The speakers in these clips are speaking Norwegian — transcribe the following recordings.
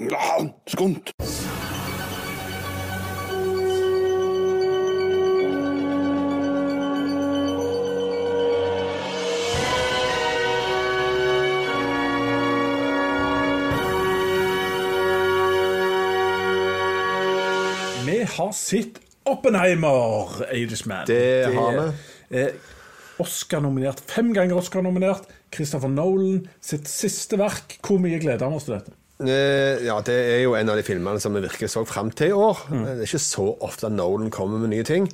Ja, skunt. Vi har sett Oppenheimer, Aidishman. Det har vi. er Oscar-nominert. Fem ganger Oscar-nominert. Christopher Nolan sitt siste verk. Hvor mye gleder han oss til dette? Eh, Ja, det er jo en av de filmene som vi virkelig så frem til i år. Det er ikke så ofte Nolan kommer med nye ting.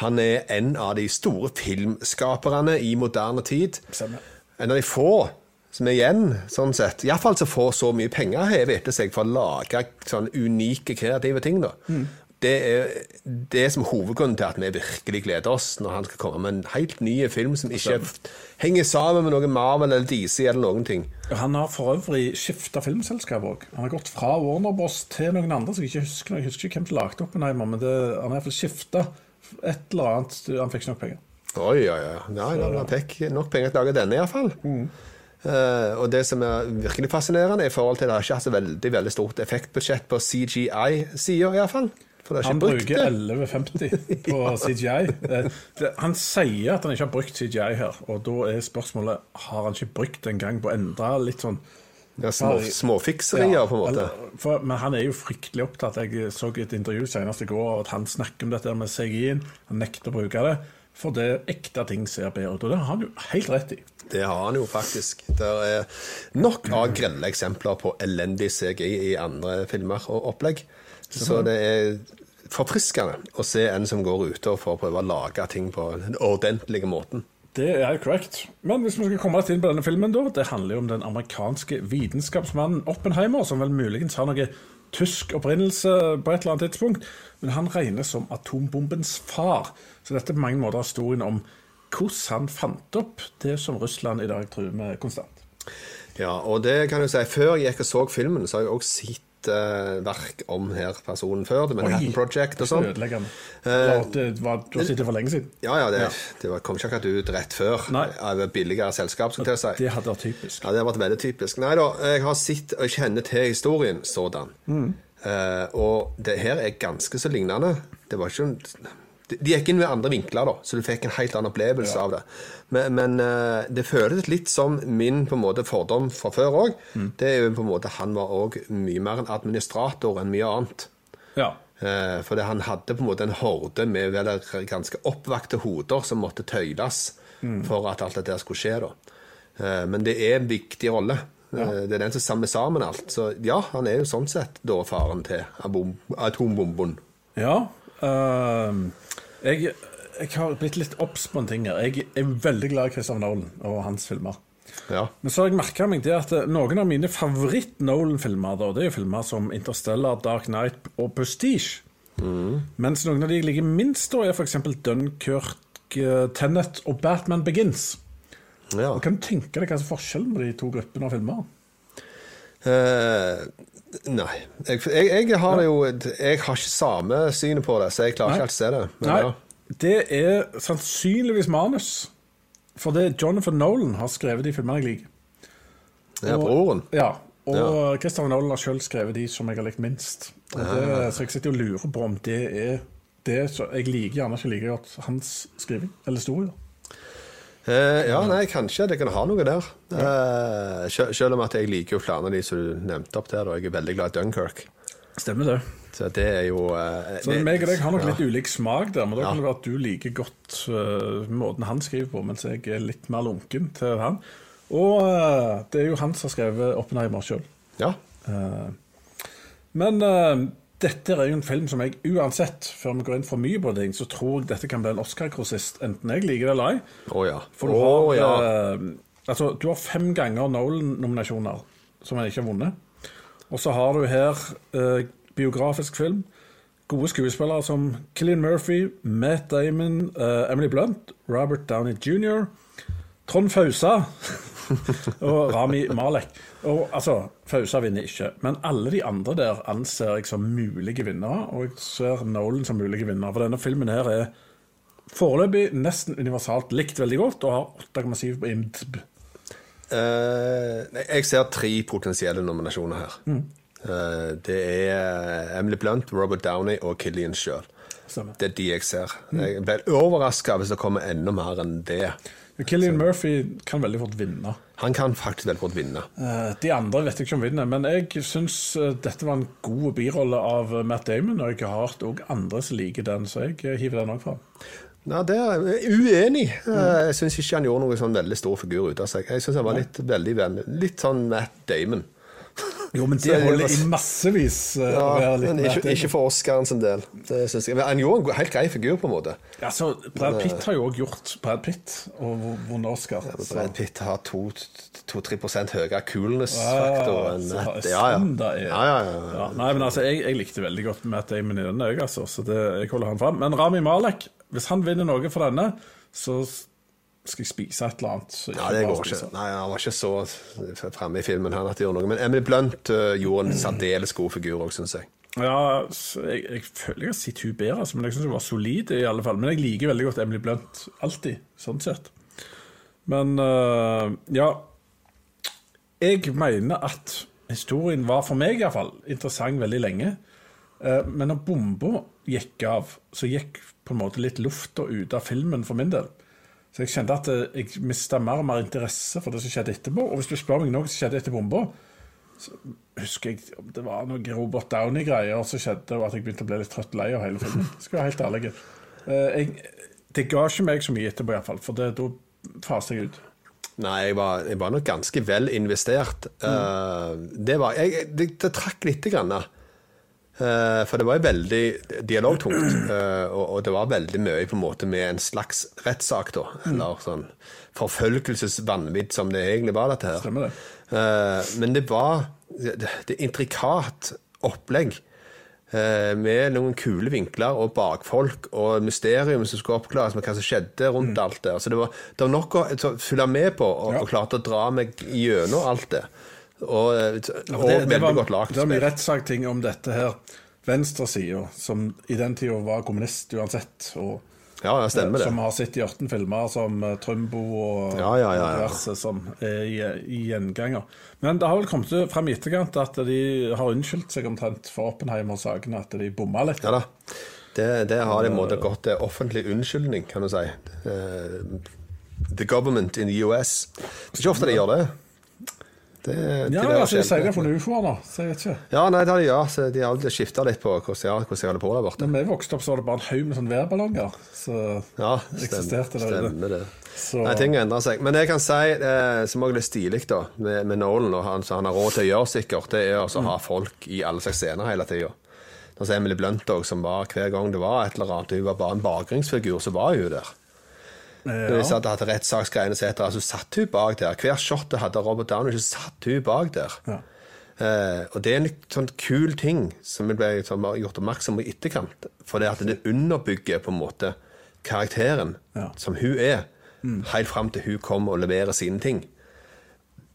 Han er en av de store filmskaperne i moderne tid. Stemmer. En av de få som er igjen, sånn sett. Iallfall som får så mye penger hevet etter seg for å lage sånn unike, kreative ting. da. Det er det som er hovedgrunnen til at vi virkelig gleder oss når han skal komme med en helt ny film som ikke henger sammen med noe Marvel eller DC eller noen ting. Han har for øvrig skifta filmselskap òg. Han har gått fra Warner Bros til noen andre som jeg ikke husker. Jeg husker ikke hvem som lagde Oppenheimer, men det, han har iallfall skifta et eller annet. Han fikk ikke nok penger. Oi, oi, oi. Nei, nei, han fikk nok penger til å lage denne, iallfall. Uh, og det som er virkelig fascinerende, er i forhold til at det har ikke hatt så veldig veldig stort effektbudsjett på CGI-sida, iallfall. Han bruker 11,50 på CGI. Eh, det, han sier at han ikke har brukt CGI her, og da er spørsmålet har han ikke brukt en gang på å endre litt sånn Ja, små, småfikserier, på en måte. For, men han er jo fryktelig opptatt. Jeg så et intervju senest i går at han snakker om dette med CGI-en. Han nekter å bruke det, for det ekte ting ser bedre ut. Og det har han jo helt rett i. Det har han jo faktisk. Det er nok av grelle eksempler på elendig CGI i andre filmer og opplegg. Så det er forfriskende å se en som går ute og får prøve å lage ting på den ordentlige måten. Det er korrekt. Men hvis vi skal komme oss inn på denne filmen, da, det handler jo om den amerikanske vitenskapsmannen Oppenheimer, som vel muligens har noe tysk opprinnelse på et eller annet tidspunkt. Men han regnes som atombombens far. Så dette er på mange måter historien om hvordan han fant opp det som Russland i dag truer med konstant. Ja, og det kan du si, Før jeg gikk og så filmen, så har jeg også sett eh, verk om her personen før. The Manhattan Project og sånn. Ødeleggende. Uh, Det var, sittet for lenge siden. Ja, ja, det, det var, kom ikke akkurat ut rett før. Nei. Av billigere selskap, skulle jeg si. Det hadde vært typisk. Ja, det hadde vært veldig typisk. Nei da, jeg har sett og kjenner til historien sådan. Eh, og det her er ganske så lignende. Det var ikke de gikk inn ved andre vinkler, da, så du fikk en helt annen opplevelse av det. Men, men eh, det føles litt som min på en måte fordom fra før òg. Det er jo på en måte Han var òg mye mer en administrator enn mye annet. Ja. Eh, fordi han hadde på en måte en horde med vel ganske oppvakte hoder som måtte tøyles for at alt dette skulle skje. da. Eh, men det er en viktig rolle. Ja. det er den som samler sammen alt. Så ja, han er jo sånn sett da faren til atombomben. Ja. ehm, jeg, jeg har blitt litt obs på en ting her. Jeg er veldig glad i Christopher Nolan og hans filmer. Ja. Men så har jeg merka meg det at eh, noen av mine favoritt-Nolan-filmer det er jo filmer som Interstellar, Dark Knight og Prestige. Mens noen av de jeg liker minst, da er f.eks. Dunkerque, Tennet Tenet og Batman Begins. ja. Og Kan du tenke deg hva som er forskjellen på de to gruppene av filmer? Eh, nei. Jeg, jeg, jeg har det jo Jeg har ikke samme synet på det, så jeg klarer Nei. ikke helt å se det. Nei, ja. det er sannsynligvis manus. For det Jonathan Nolan har skrevet de filmene jeg liker. Det Og- broren. Ja, og Ja. Christopher Nolan har sjøl skrevet de som jeg har likt minst. Og det, så jeg sitter og lurer på om det er det som Jeg liker gjerne ikke like godt hans skriving, eller historie. Eh, ja, nei, kanskje det kan ha noe der. Eh, sel- selv om at jeg liker jo flere av de som du nevnte opp der. og Jeg er veldig glad i Dunkerque. Stemmer det. Så det er jo eh, Så det- meg og deg har nok ja. litt ulik smak der, men da Ja. kan det være at du liker godt uh, måten han skriver på, mens jeg er litt mer lunken til han. Og uh, det er jo han som har skrevet Oppenheimer sjøl. Ja. Men eh, dette er jo en film som jeg uansett, før vi går inn for mye på ting, så tror jeg dette kan bli en Oscar-grossist, enten jeg liker det eller ei. Oh, ja. For du har, ja. eh, altså, du har fem ganger Nolan-nominasjoner som han ikke har vunnet. Og så har du her eh, biografisk film. Gode skuespillere som Killian Murphy, Matt Damon, eh, Emily Blunt, Robert Downey jr., Trond Fausa og Rami Malek. Og altså, Fausa vinner ikke, men alle de andre der anser jeg som mulige vinnere. Og jeg ser Nolan som mulige vinner. for denne filmen her er foreløpig nesten universalt likt veldig godt, og har 8,7 på IMDb. Uh, jeg ser tre potensielle nominasjoner her. Eh, det er Emily Blunt, Robert Downey og Killian sjøl. Det er de jeg ser. Jeg blir overraska hvis det kommer enda mer enn det. Killian Murphy kan veldig fort vinne. Han kan faktisk veldig fort vinne. Eh, De andre vet jeg ikke om vinner, men jeg syns eh, dette var en god birolle av eh, Matt Damon, og jeg har hørt òg andre som liker den, så jeg hiver den òg fram. Nei, det er uenig. Jeg syns ikke han gjorde noen sånn veldig stor figur ut av seg. Jeg syns han var litt veldig venn. Litt sånn Matt Damon. Jo, men det holder i massevis eh, å Ja, være litt men ikke, ikke for Oscaren sin del. Det synes jeg. Han gjorde en helt grei figur, på en måte. Ja, så Brad Pitt har jo òg gjort Brad Pitt og vunnet Oscar. Ja, Brad Pitt har 2-3 høyere coolness-faktor enn sånn det ja, ja, ja, ja. Ja, nei, men altså, jeg, jeg likte veldig godt Matt Damon i denne, jeg, altså, så det, jeg holder han fram. Men Rami Malek, hvis han vinner noe for denne, så skal jeg spise et eller annet. så Ja, det går ikke. Nei, Han var ikke så fremme i filmen han at det gjorde noe. Men Emily Blunt uh, gjorde en særdeles god figur òg, syns jeg. Ja, jeg, jeg føler jeg har sett hun bedre, altså, men jeg syns hun var solid i alle fall. Men jeg liker veldig godt Emily Blunt alltid, sånn sett. Men uh, ja Jeg mener at historien var, for meg iallfall, interessant veldig lenge. Uh, men når bomba gikk av, så gikk på en måte litt lufta ut av filmen for min del. Så jeg kjente at eh, jeg mista mer og mer interesse for det som skjedde etterpå. Og hvis du spør meg noe som skjedde etter bomba, husker jeg om det var noen Robert Downey-greier som skjedde, og at jeg begynte å bli litt trøtt lei av hele filmen. Skal være helt ærlig. Eh, Jeg, det ga ikke meg så mye etterpå, iallfall, for det, da faser jeg ut. Nei, jeg var, jeg var nok ganske vel investert. Eh, det var Jeg, det, det trakk lite grann. Eh, for det var jo veldig dialogtungt, eh, og, det var veldig mye på en måte med en slags rettssak, da. Eller sånn forfølgelsesvanvidd som det egentlig var, dette her. Stemmer det. Eh, men det var det, intrikat opplegg. eh, Med noen kule vinkler og bakfolk og mysterium som skulle oppklares med hva som skjedde rundt alt det. Så det var, det var nok å følge med på, og, Mm. Ja. og klarte å dra meg gjennom alt det. Og, eh, og det, det veldig var, godt lagt. Det var mye rettssakting om dette her. Venstresida, som i den tida var kommunist uansett, og Ja, stemmer det. som har sett i 18 filmer som eh, Trumbo og Ja, ja, ja, diverse som er i, i gjenganger. Men det har vel kommet frem i etterkant at de har unnskyldt seg omtrent for Oppenheimer-saken, at de bomma litt. Ja da. Det, det har i en måte gått til offentlig unnskyldning, kan du si. Eh, The government in the US. Det er ikke ofte de gjør det. Det, Ja, der altså, de sier det funnet ufoer nå, så jeg vet ikke. Ja, nei, det gjør. Så de har skifta litt på hvordan ja, de holder på der borte. Da vi vokste opp, så var det bare en haug med sånne værballonger. Så Ja, eksisterte det ute. stemmer det. Så- Nei, ting endrer seg. Men det jeg kan si, eh, som også er litt stilig da, med, med Nolan, og han, så han har råd til å gjøre sikkert, det er å å ha folk i alle slags scener hele tida. Sånn som Emily Blunt også, som var hver gang det var et eller annet, hun var bare en bakgrunnsfigur, så var hun der. De satt og hadde rettssaksgreiene etc., så satt hun bak der. Hver shot hadde Robert Downey, så satt hun bak der. Ja. Eh, og det er en sånn kul ting som vi ble som gjort oppmerksom på i etterkant. For det at det underbygger på en måte karakteren Ja. som hun er, helt fram til hun kommer og leverer sine ting.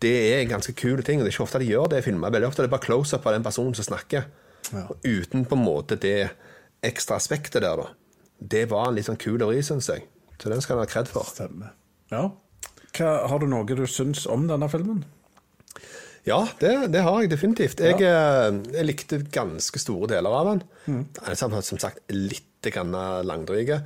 Det er en ganske kul ting. og Det er ikke ofte de gjør det i filmer. Veldig ofte er det bare close-up av den personen som snakker. Ja. Uten på en måte det ekstra aspektet der, da. Det var en litt sånn kul vri, syns jeg. Så den skal han ha kred for. Stemmer. Ja. Hva, har du noe du syns om denne filmen? Ja, det, det har jeg definitivt. Jeg, ja. jeg likte ganske store deler av den. Den er som som sagt litt grann langdryge.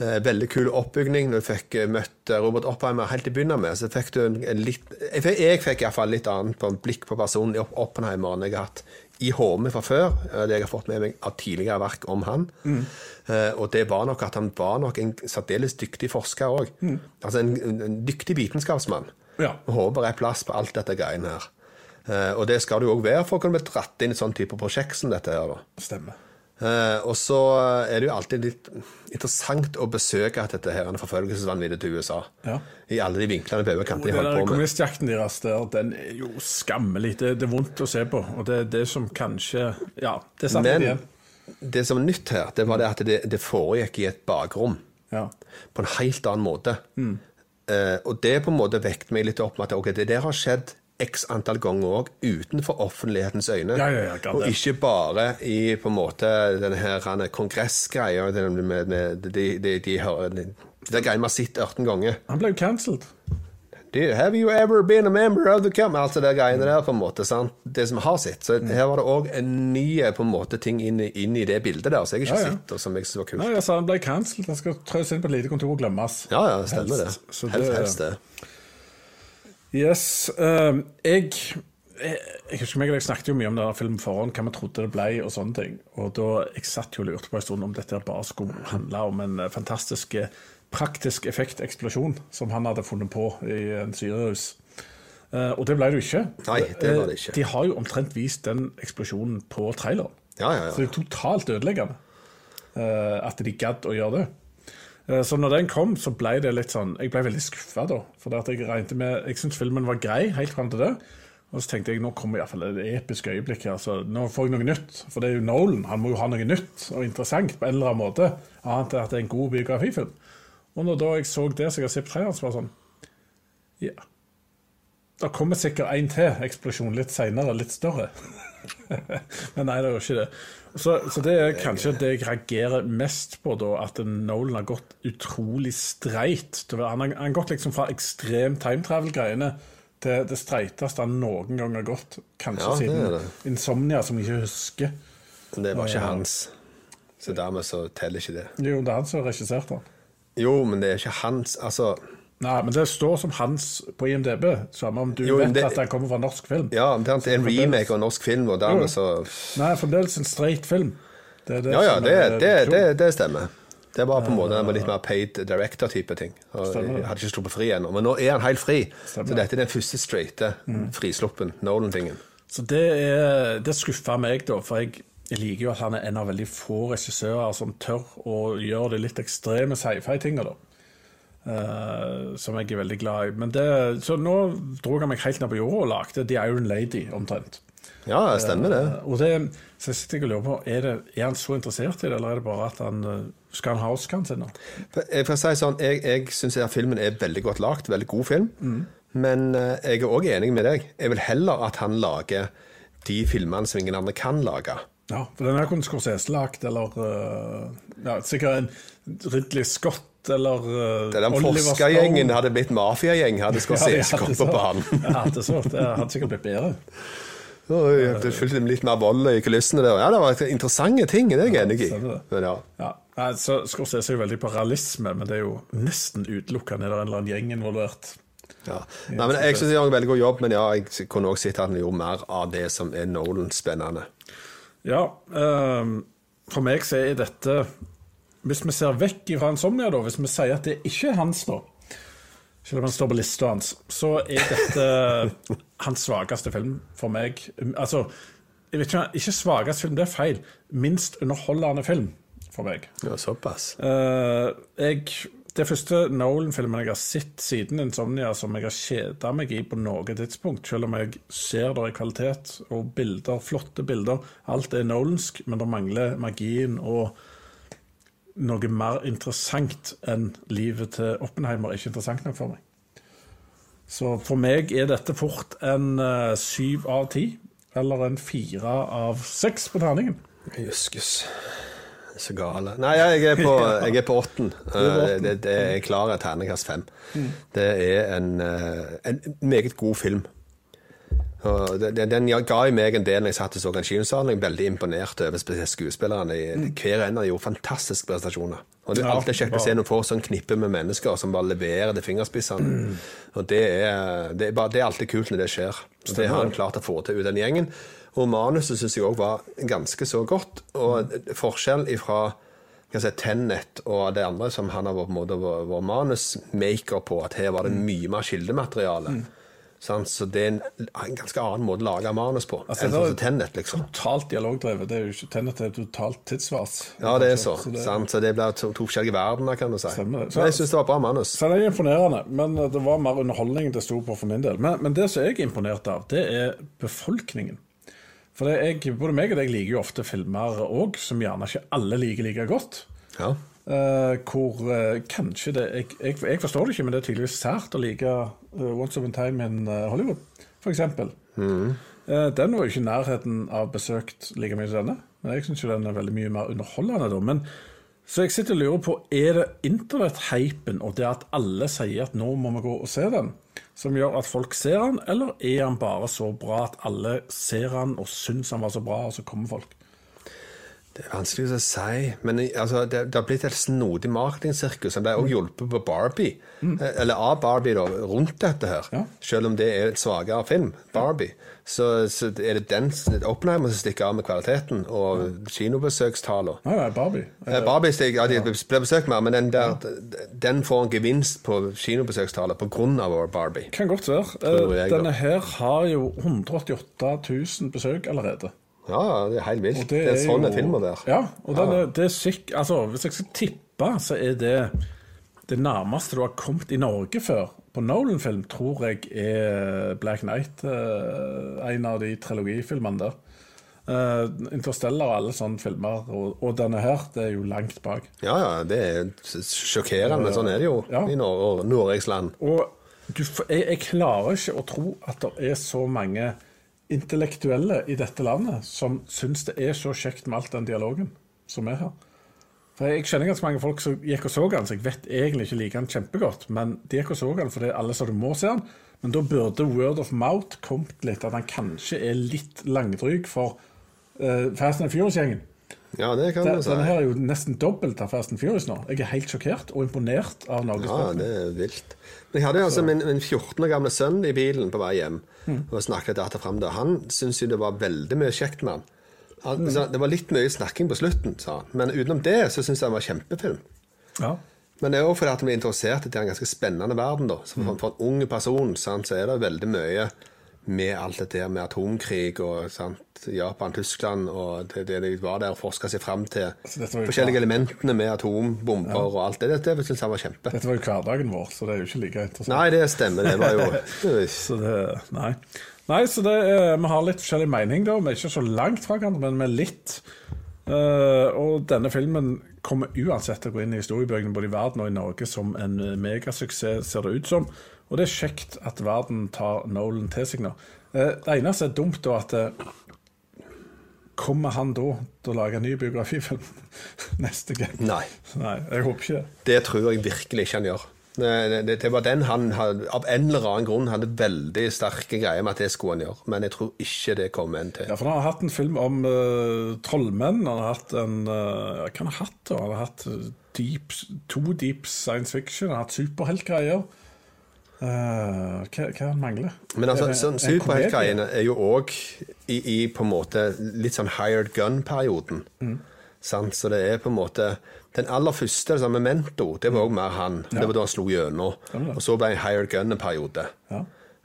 Eh, veldig kul oppbygning. Når du fikk eh, møtt eh, Robert Oppheimer helt til å begynne med, så fikk du en, litt Jeg, fikk- iallfall litt annet på en blikk på personen i Opp- Oppenheimer enn jeg har hatt i hodet fra før. eh, Det jeg har fått med meg av tidligere verk om han. Mm. og det var nok at han var nok en særdeles dyktig forsker òg. Altså en, en, dyktig vitenskapsmann. Ja. Og håper det er plass på alt dette greiene her. Eh, og det skal det jo òg være for å kunne bli dratt inn i sånn type prosjekt som dette her. da. Stemmer. Eh, og så er det jo alltid litt interessant å besøke at dette her er forfølgelsesvanviddet til USA. Ja. I alle de vinklene på overkanten de holder på med. kommunistjakten deres der, den er jo skammelig. Det, det er vondt å se på. Og det er det som kanskje Ja, det satt litt Men igjen. det som er nytt her, det var det at det, det foregikk i et bakrom. Ja. På en helt annen måte. Mm. Uh, og det på en måte vekket meg litt opp med at okay, det der har skjedd x antall ganger òg utenfor offentlighetens øyne. Ja, ja, ja, og ikke bare i på en måte denne her er kongressgreia med, med de, de, de, de, de greiene vi har sett 18 ganger. Han ble jo cancelled. Have you ever been a member of the company? Altså det greiene der, på en måte. sant? Det som vi har sett. Så her var det òg en ny på en måte, ting inn, inn i det bildet der, som jeg ikke har Ja, ja. sett, og som jeg syns var kult. Nei, sa han ble cancelled. Han skal trøs inn på et lite kontor og glemmes. Ja, ja, stemmer det. Helst. Så Helst, det- helst det. Yes. Uh, jeg, jeg jeg husker meg jeg snakket jo mye om denne filmen foran forhånd, hva vi trodde det ble, og sånne ting. Og da, Jeg satt jo og lurte på en stund om dette bare skulle handle om en eh, fantastisk praktisk praktisk effekteksplosjon som han hadde funnet på i en syrehus. Uh, og det ble det jo ikke. Nei, det var det ikke. Eh, De har jo omtrent vist den eksplosjonen på traileren. Ja, ja, ja. Så det er totalt ødeleggende uh, at de gadd å gjøre det. Eh, Så når den kom, så ble det litt sånn Jeg ble veldig skuffa da. For jeg regnet med Jeg syntes filmen var grei helt fram til det. Og så tenkte jeg nå kommer iallfall et episk øyeblikk her. Så nå får jeg noe nytt. For det er jo Nolan. Han må jo ha noe nytt og interessant på en eller annen måte. Annet enn at det er en god biografifilm. Og når da jeg så det som jeg har sett på traileren, så var det sånn Ja. Det kommer sikkert en til eksplosjon litt seinere, litt større. Men nei, det er jo ikke det. Så, så det er kanskje det jeg reagerer mest på, da, at Nolan har gått utrolig streit. Han har, han har gått liksom fra ekstrem time travel-greiene til det streiteste han noen gang har gått. Kanskje Ja, siden det. Insomnia, som jeg ikke husker. Men det var ikke hans. Så dermed så teller ikke det. Jo, det er han som har regissert den. Jo, men det er ikke hans Altså, Nei, men det står som hans på IMDb, samme om du Jo, vet det- at den kommer fra norsk film. ja, det er en remake av norsk film, og dermed så Nei, fremdeles en straight film. Det det Ja, ja, det, er det, klok. det, det stemmer. Det var på en måte den litt mer paid director-type ting. Og jeg hadde ikke sluppet fri ennå, men nå er han helt fri. Stemmer. Så dette er den første straighte frisluppen Nolan-tingen. Så det, er, det skuffa meg, da, for jeg, jeg liker jo at han er en av veldig få regissører som tør å gjøre det litt ekstreme sci-fi-tinga, da. Eh, som jeg er veldig glad i. Men det, så nå dro han meg helt ned på jorda og lagde The Iron Lady, omtrent. Ja, det stemmer det. Uh, og det, så jeg sitter og lurer på, er, det, er han så interessert i det, eller er det bare at han eh, skal han ha Oscaren sin nå? Jeg får si sånn, jeg, jeg syns filmen er veldig godt lagd, veldig god film. Mm. Men uh, jeg er òg enig med deg. Jeg vil heller at han lager de filmene som ingen andre kan lage. Ja, for den her kunne Scorsese lagd, eller ja, sikkert en Ridley Scott, eller uh, Den forskergjengen hadde blitt mafiagjeng, hadde Scorsese kommet på banen. Ja, det, så, det hadde sikkert blitt bedre. Det fulgte litt mer vold i kulissene der. Ja, det var interessante ting, det er jeg enig i. Men ja. Ja, så Scorsese er jo veldig på realisme, men det er jo nesten utelukkende er det en eller annen gjeng involvert. Ja. Nei, men Jeg syns han gjør en veldig god jobb, men ja, jeg kunne også sett at han gjorde mer av det som er Nolan-spennende. Ja, um, for meg så er dette Hvis vi ser vekk fra Insomnia, da, hvis vi sier at det ikke er hans nå, selv om han står på lista hans, så er dette hans svakeste film for meg. Altså, jeg vet ikke, ikke svakeste film, det er feil. Minst underholdende film for meg. Ja, Såpass. Uh, jeg, det første Nolan-filmen jeg har sett siden Insomnia som jeg har kjeda meg i på noe tidspunkt, selv om jeg ser det i kvalitet og bilder, flotte bilder. Alt er nolansk, men det mangler magien og noe mer interessant enn livet til Oppenheimer er ikke interessant nok for meg. Så for meg er dette fort en eh, syv av ti, eller en fire av seks på terningen. Jøskes. Så gale. Nei, jeg er på, jeg er på åtten. Eh, Det, det er klar terningkast fem. Det er en, eh, en meget god film. Og det- Den ga jo meg en del når jeg satt og så den kinosalen. Jeg er veldig imponert over spesielt skuespillerne. Hver en av dem gjorde fantastiske prestasjoner. Og Det er alltid kjekt å se noen få sånn knippe med mennesker som bare leverer til fingerspissene. Og det er, det, er bare, det er alltid kult når det skjer. Så det har han klart å få til ut den gjengen. Og manuset syns jeg òg var ganske så godt. Og forskjell ifra si, Tenet og det andre som han har vært, en vært manusmaker på, at her var det mye mer kildemateriale. Sant? Så det er en, en ganske annen måte å lage manus på Altså, enn sånn som Tenet, liksom. Totalt dialogdrevet. Det er jo ikke Tenet er totalt tidsvars. Ja, det er så. det, sant? Så det blir to, to forskjellige verdener, kan du si. Stemmer. Så- Men jeg syns det var bra manus. Så det er imponerende, men det var mer underholdning det sto på for min del. Men, men det som jeg er imponert av, det er befolkningen. For det jeg, både meg og deg liker jo ofte filmer òg, som gjerne ikke alle liker like godt. Ja. Eh, hvor uh, kanskje det jeg, jeg, jeg forstår det ikke, men det er tydeligvis sært å like uh, Once Upon a Time in Hollywood, f.eks. Mm. den var jo ikke i nærheten av besøkt like mye som denne. Men jeg syns den er veldig mye mer underholdende, da. Men så jeg sitter og lurer på, er det internetthypen og det at alle sier at nå må vi gå og se den, som gjør at folk ser den, eller er han bare så bra at alle ser han og syns han var så bra, og så kommer folk? Det er vanskelig å si, men altså, det, det har blitt et snodig marketingsirkus. Han ble også hjulpet på Barbie, mm. eller av Barbie, da, rundt dette her. Ja. Selv om det er et svakere film, Barbie, så, så er det den Oppenheimer som stikker av med kvaliteten, og kinobesøkstallene. Nei, nei, Barbie. Eh, Barbie stikker, ja, de blir besøkt mer, men den, der, den får en gevinst på grunn av Barbie. Kan godt være. Eh, jeg. Denne her har jo 188 000 besøk allerede. Ja, det er helt vilt. Det, Det er, sånn en film der. Ja, og ja. Det, det er syk, altså, hvis jeg skal tippe, så er det det nærmeste du har kommet i Norge før på Nolan-film, tror jeg er Black Knight, eh, en av de trilogifilmene der. Eh, Interstellar og alle sånne filmer, og, og denne her, det er jo langt bak. Ja, ja, det er sjokkerende, men sånn er det jo Ja. i Nor Norges land. Og du, jeg, jeg klarer ikke å tro at det er så mange intellektuelle i dette landet som syns det er så kjekt med alt den dialogen som er her. For Jeg kjenner ganske mange folk som gikk og så den, så jeg vet egentlig ikke liker den kjempegodt. Men de gikk og så den fordi alle sa du må se den. Men da burde word of mouth kommet litt, at han kanskje er litt langdryg for uh, Fast and Furious-gjengen. Ja, det kan Den- du si. Denne her er jo nesten dobbelt av Fast and Furious nå. Jeg er helt sjokkert og imponert av Ja, det er vilt. Jeg hadde altså min, min 14 år gamle sønn i bilen på vei hjem. Mm. Og snakket data fram. Han syntes jo det var veldig mye kjekt med han. han Mm. Det var litt mye snakking på slutten, sa han. Men utenom det så syntes jeg det var kjempefilm. Ja. Men det er jo fordi at vi er interessert i en ganske spennende verden. da. Så Mm. for en ung person sant, så er det veldig mye med alt dette her med atomkrig og sant, Japan, Tyskland og det, det de var der og forska seg fram til. Altså, Forskjellige klar. elementene med atombomber og alt det. Det, det syns jeg var kjempe. Dette var jo hverdagen vår, så det er jo ikke like interessant. Nei, det stemmer. Det var jo Så det, nei. nei, så det er, vi har litt forskjellig mening, da. Vi er ikke så langt fra hverandre, men vi er litt. Uh, og denne filmen kommer uansett til å gå inn i historiebøkene både i verden og i Norge som en megasuksess, ser det ut som. Og det er kjekt at verden tar Nolan til seg nå. Eh, det eneste er dumt, da, at eh, Kommer han da til å lage en ny biografifilm neste gang? Nei. Nei, jeg håper ikke det. Det tror jeg virkelig ikke han gjør. Det, det, det var den han hadde, av en eller annen grunn hadde veldig sterke greier med at det skulle han gjøre. Men jeg tror ikke det kommer en til. Ja, for han har hatt en film om uh, trollmenn. Han har hatt en uh, Hva har han hatt? da? Han har hatt deep, to deep science fiction. Han har hatt superheltgreier. Uh, hva, hva mangler? Men altså, sånn, en superheltgreiene er jo òg i, i på en måte litt sånn hired gun-perioden. Mm. Så det er på en måte Den aller første, det samme Memento, det var òg mer han. Det var da han slo gjennom. Og så ble det hired gun en periode. Ja.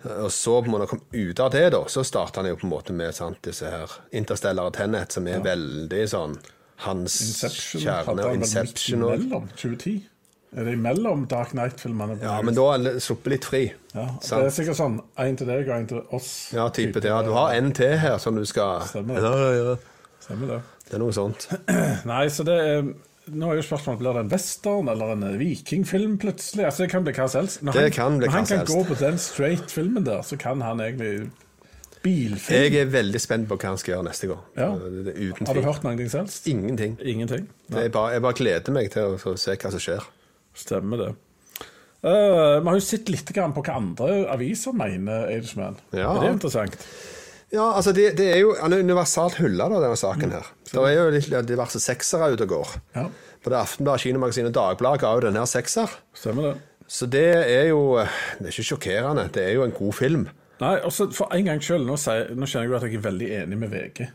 Og så på en måte kom ut av det, da, så starta han jo på en måte med sant, disse her Interstellar Tennet, som er veldig sånn hans Inception kjerne. Inception og 2010? Er det imellom Dark Knight-filmene? Ja, men da er han sluppet litt fri. Ja, Det er sikkert sånn én til deg og én til oss. Ja, type det. Ja, du har en til her som du skal Stemmer det. Ja, ja, ja. Stemmer det. Det er noe sånt. Nei, så det er nå er jo spørsmålet Blir det en western eller en vikingfilm plutselig? Altså Det kan bli hva som helst. Når Det han, kan bli når han kan helst. gå på den straight-filmen der, så kan han egentlig Bilfilm? Jeg er veldig spent på hva han skal gjøre neste gang. Ja. Har du hørt noe selv? Ingenting. Ingenting? Det er bare, jeg bare gleder meg til å se hva som skjer. Stemmer det. Uh, vi har jo sett litt grann på hva andre aviser mener Aidsman. Ja. Er det interessant? Ja, altså det, det er jo Han er universalt hylla, denne saken her. Det er jo litt diverse seksere ute og går. Ja, Både Aftenbladet, Kinomagasinet og Dagbladet ga jo denne her sekser. stemmer det. Så det er jo Det er ikke sjokkerende. Det er jo en god film. Nei, også for en gangs skyld, nå, nå kjenner jeg at jeg er veldig enig med VG.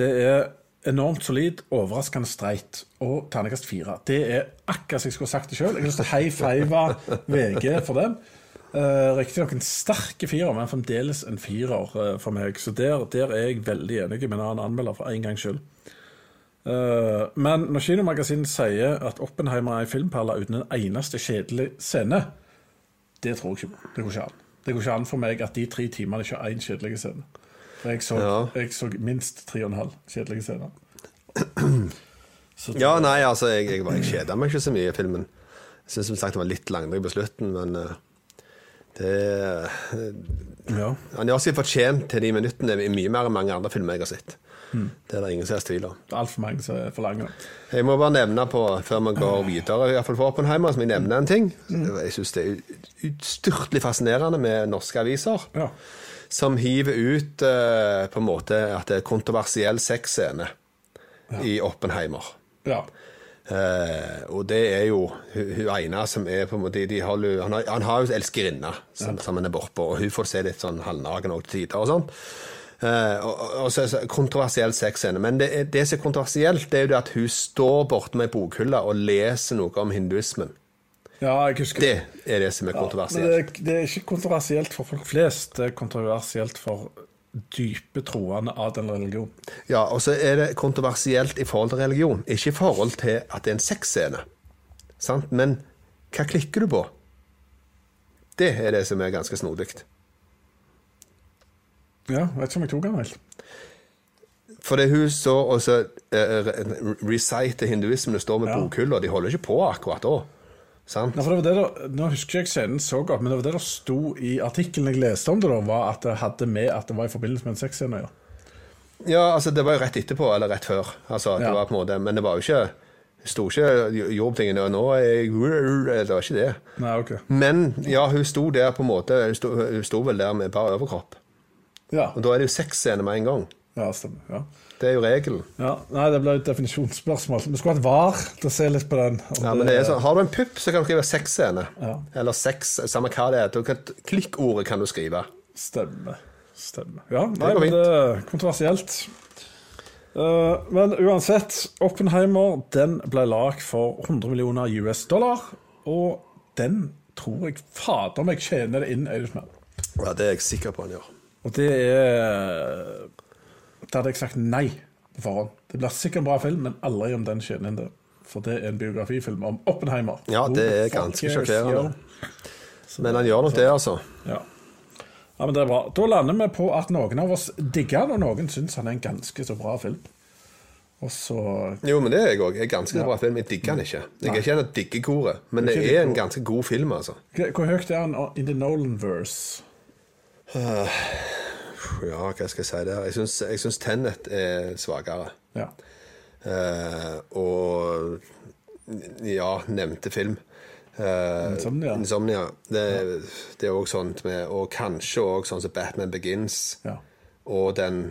Det er enormt solid, overraskende streit og terningkast fire. Det er akkurat som jeg skulle sagt det sjøl. Jeg har lyst til å high five VG for den. Uh, Riktignok en sterk firer, men fremdeles en firer uh, for meg. Så der, der er jeg veldig enig med en annen anmelder, for en gangs skyld. Uh, men når Kinomagasinet sier at Oppenheimer er en filmperle uten en eneste kjedelig scene, det tror jeg ikke. Det går ikke an. Det går ikke an for meg at de tre timene ikke har én kjedelig scene. Jeg så, Ja. jeg så minst tre og en halv kjedelige scener. Ja, nei, altså, jeg, jeg, jeg kjeda meg ikke så mye i filmen. Jeg syns som sagt det var litt langdryg på slutten, men uh, Det Ja. Han gjør seg fortjent til de minuttene i mye mer enn mange andre filmer jeg har sett. Det er det ingen som helst tvil om. Altfor mange som er for lange. Jeg må bare nevne på, før vi går videre, i hvert fall for Oppenheimer, som jeg nevner en ting. Jeg syns det er utstyrtelig fascinerende med norske aviser. Ja. Som hiver ut uh, på en måte at det er kontroversiell sexscene i Oppenheimer. ja. Uh, og det er jo hun, hun ene som er på en måte de har, han, har, han har jo elskerinne som, som han er bortpå, og hun får se litt sånn halvnaken til tider og sånn. Uh, og, og, så det kontroversiell sexscene. Men det, det som er kontroversielt, det er jo det at hun står borte med ei bokhylle og leser noe om hinduismen. Ja, jeg husker Det er det som er kontroversielt. kontroversielt. det, det er ikke kontroversielt for folk flest, det er kontroversielt for dype troende av den religion. Ja, og så er det kontroversielt i forhold til religion, ikke i forhold til at det er en sexscene. Sant? Men hva klikker du på? Det er det som er ganske snodig. Ja, vet ikke om jeg tok den helt. For det hun så og så uh, reciter hinduismen og står med Ja. bokhylla, de holder ikke på akkurat da. Sant? Ja, for det var det da, nå husker ikke jeg scenen så godt, men det var det det sto i artikkelen jeg leste om det, da, var at det hadde med at det var i forbindelse med en sexscene å gjøre. Ja, altså det var jo rett etterpå, eller rett før. Altså, det Ja. var på en måte, Men det var jo ikke sto ikke jobbtingene og 'Nå er jeg Det var ikke det. Nei, ok. Men ja, hun sto der på en måte Hun sto, hun sto vel der med bare overkropp. Ja, Og da er det jo sexscene med en gang. ja stemmer. Ja. Det er jo regelen. Ja, nei, det ble et definisjonsspørsmål. Vi skulle hatt VAR til å se litt på den. Ja, men det er sånn, Har du en pupp, så kan du skrive sexscene. Ja. Eller sex, samme hva det er. Du kan, klikkordet kan du skrive. Stemmer. Stemmer. Ja, nei, det, men det er kontroversielt. Uh, men uansett, Oppenheimer den ble lagd for 100 millioner US dollar, og den tror jeg fader meg tjener det inn Eidesmann. Ja, Det er jeg sikker på han gjør. Og det er Det hadde jeg sagt nei på forhånd. Det blir sikkert en bra film, men aldri om den tjener inn. For det er en biografifilm om Oppenheimer. Ja, det er ganske sjokkerende. Men han gjør nok det, altså. Ja. ja, men det er bra. Da lander vi på at noen av oss digger han, og noen syns han er en ganske så bra film. Og så Jo, men det er jeg òg. Er ganske bra film. Jeg digger han ikke. Jeg er ikke en av diggekoret, men det er en ganske god film, altså. Hvor høyt er han in the Nolan-verse? Ja, hva skal jeg si der? Jeg syns, Tennet er svakere. Ja. Eh, og ja, nevnte film. Eh, Insomnia. Insomnia. Det, det er òg sånt med Og kanskje òg sånn som Batman Begins. ja. Og den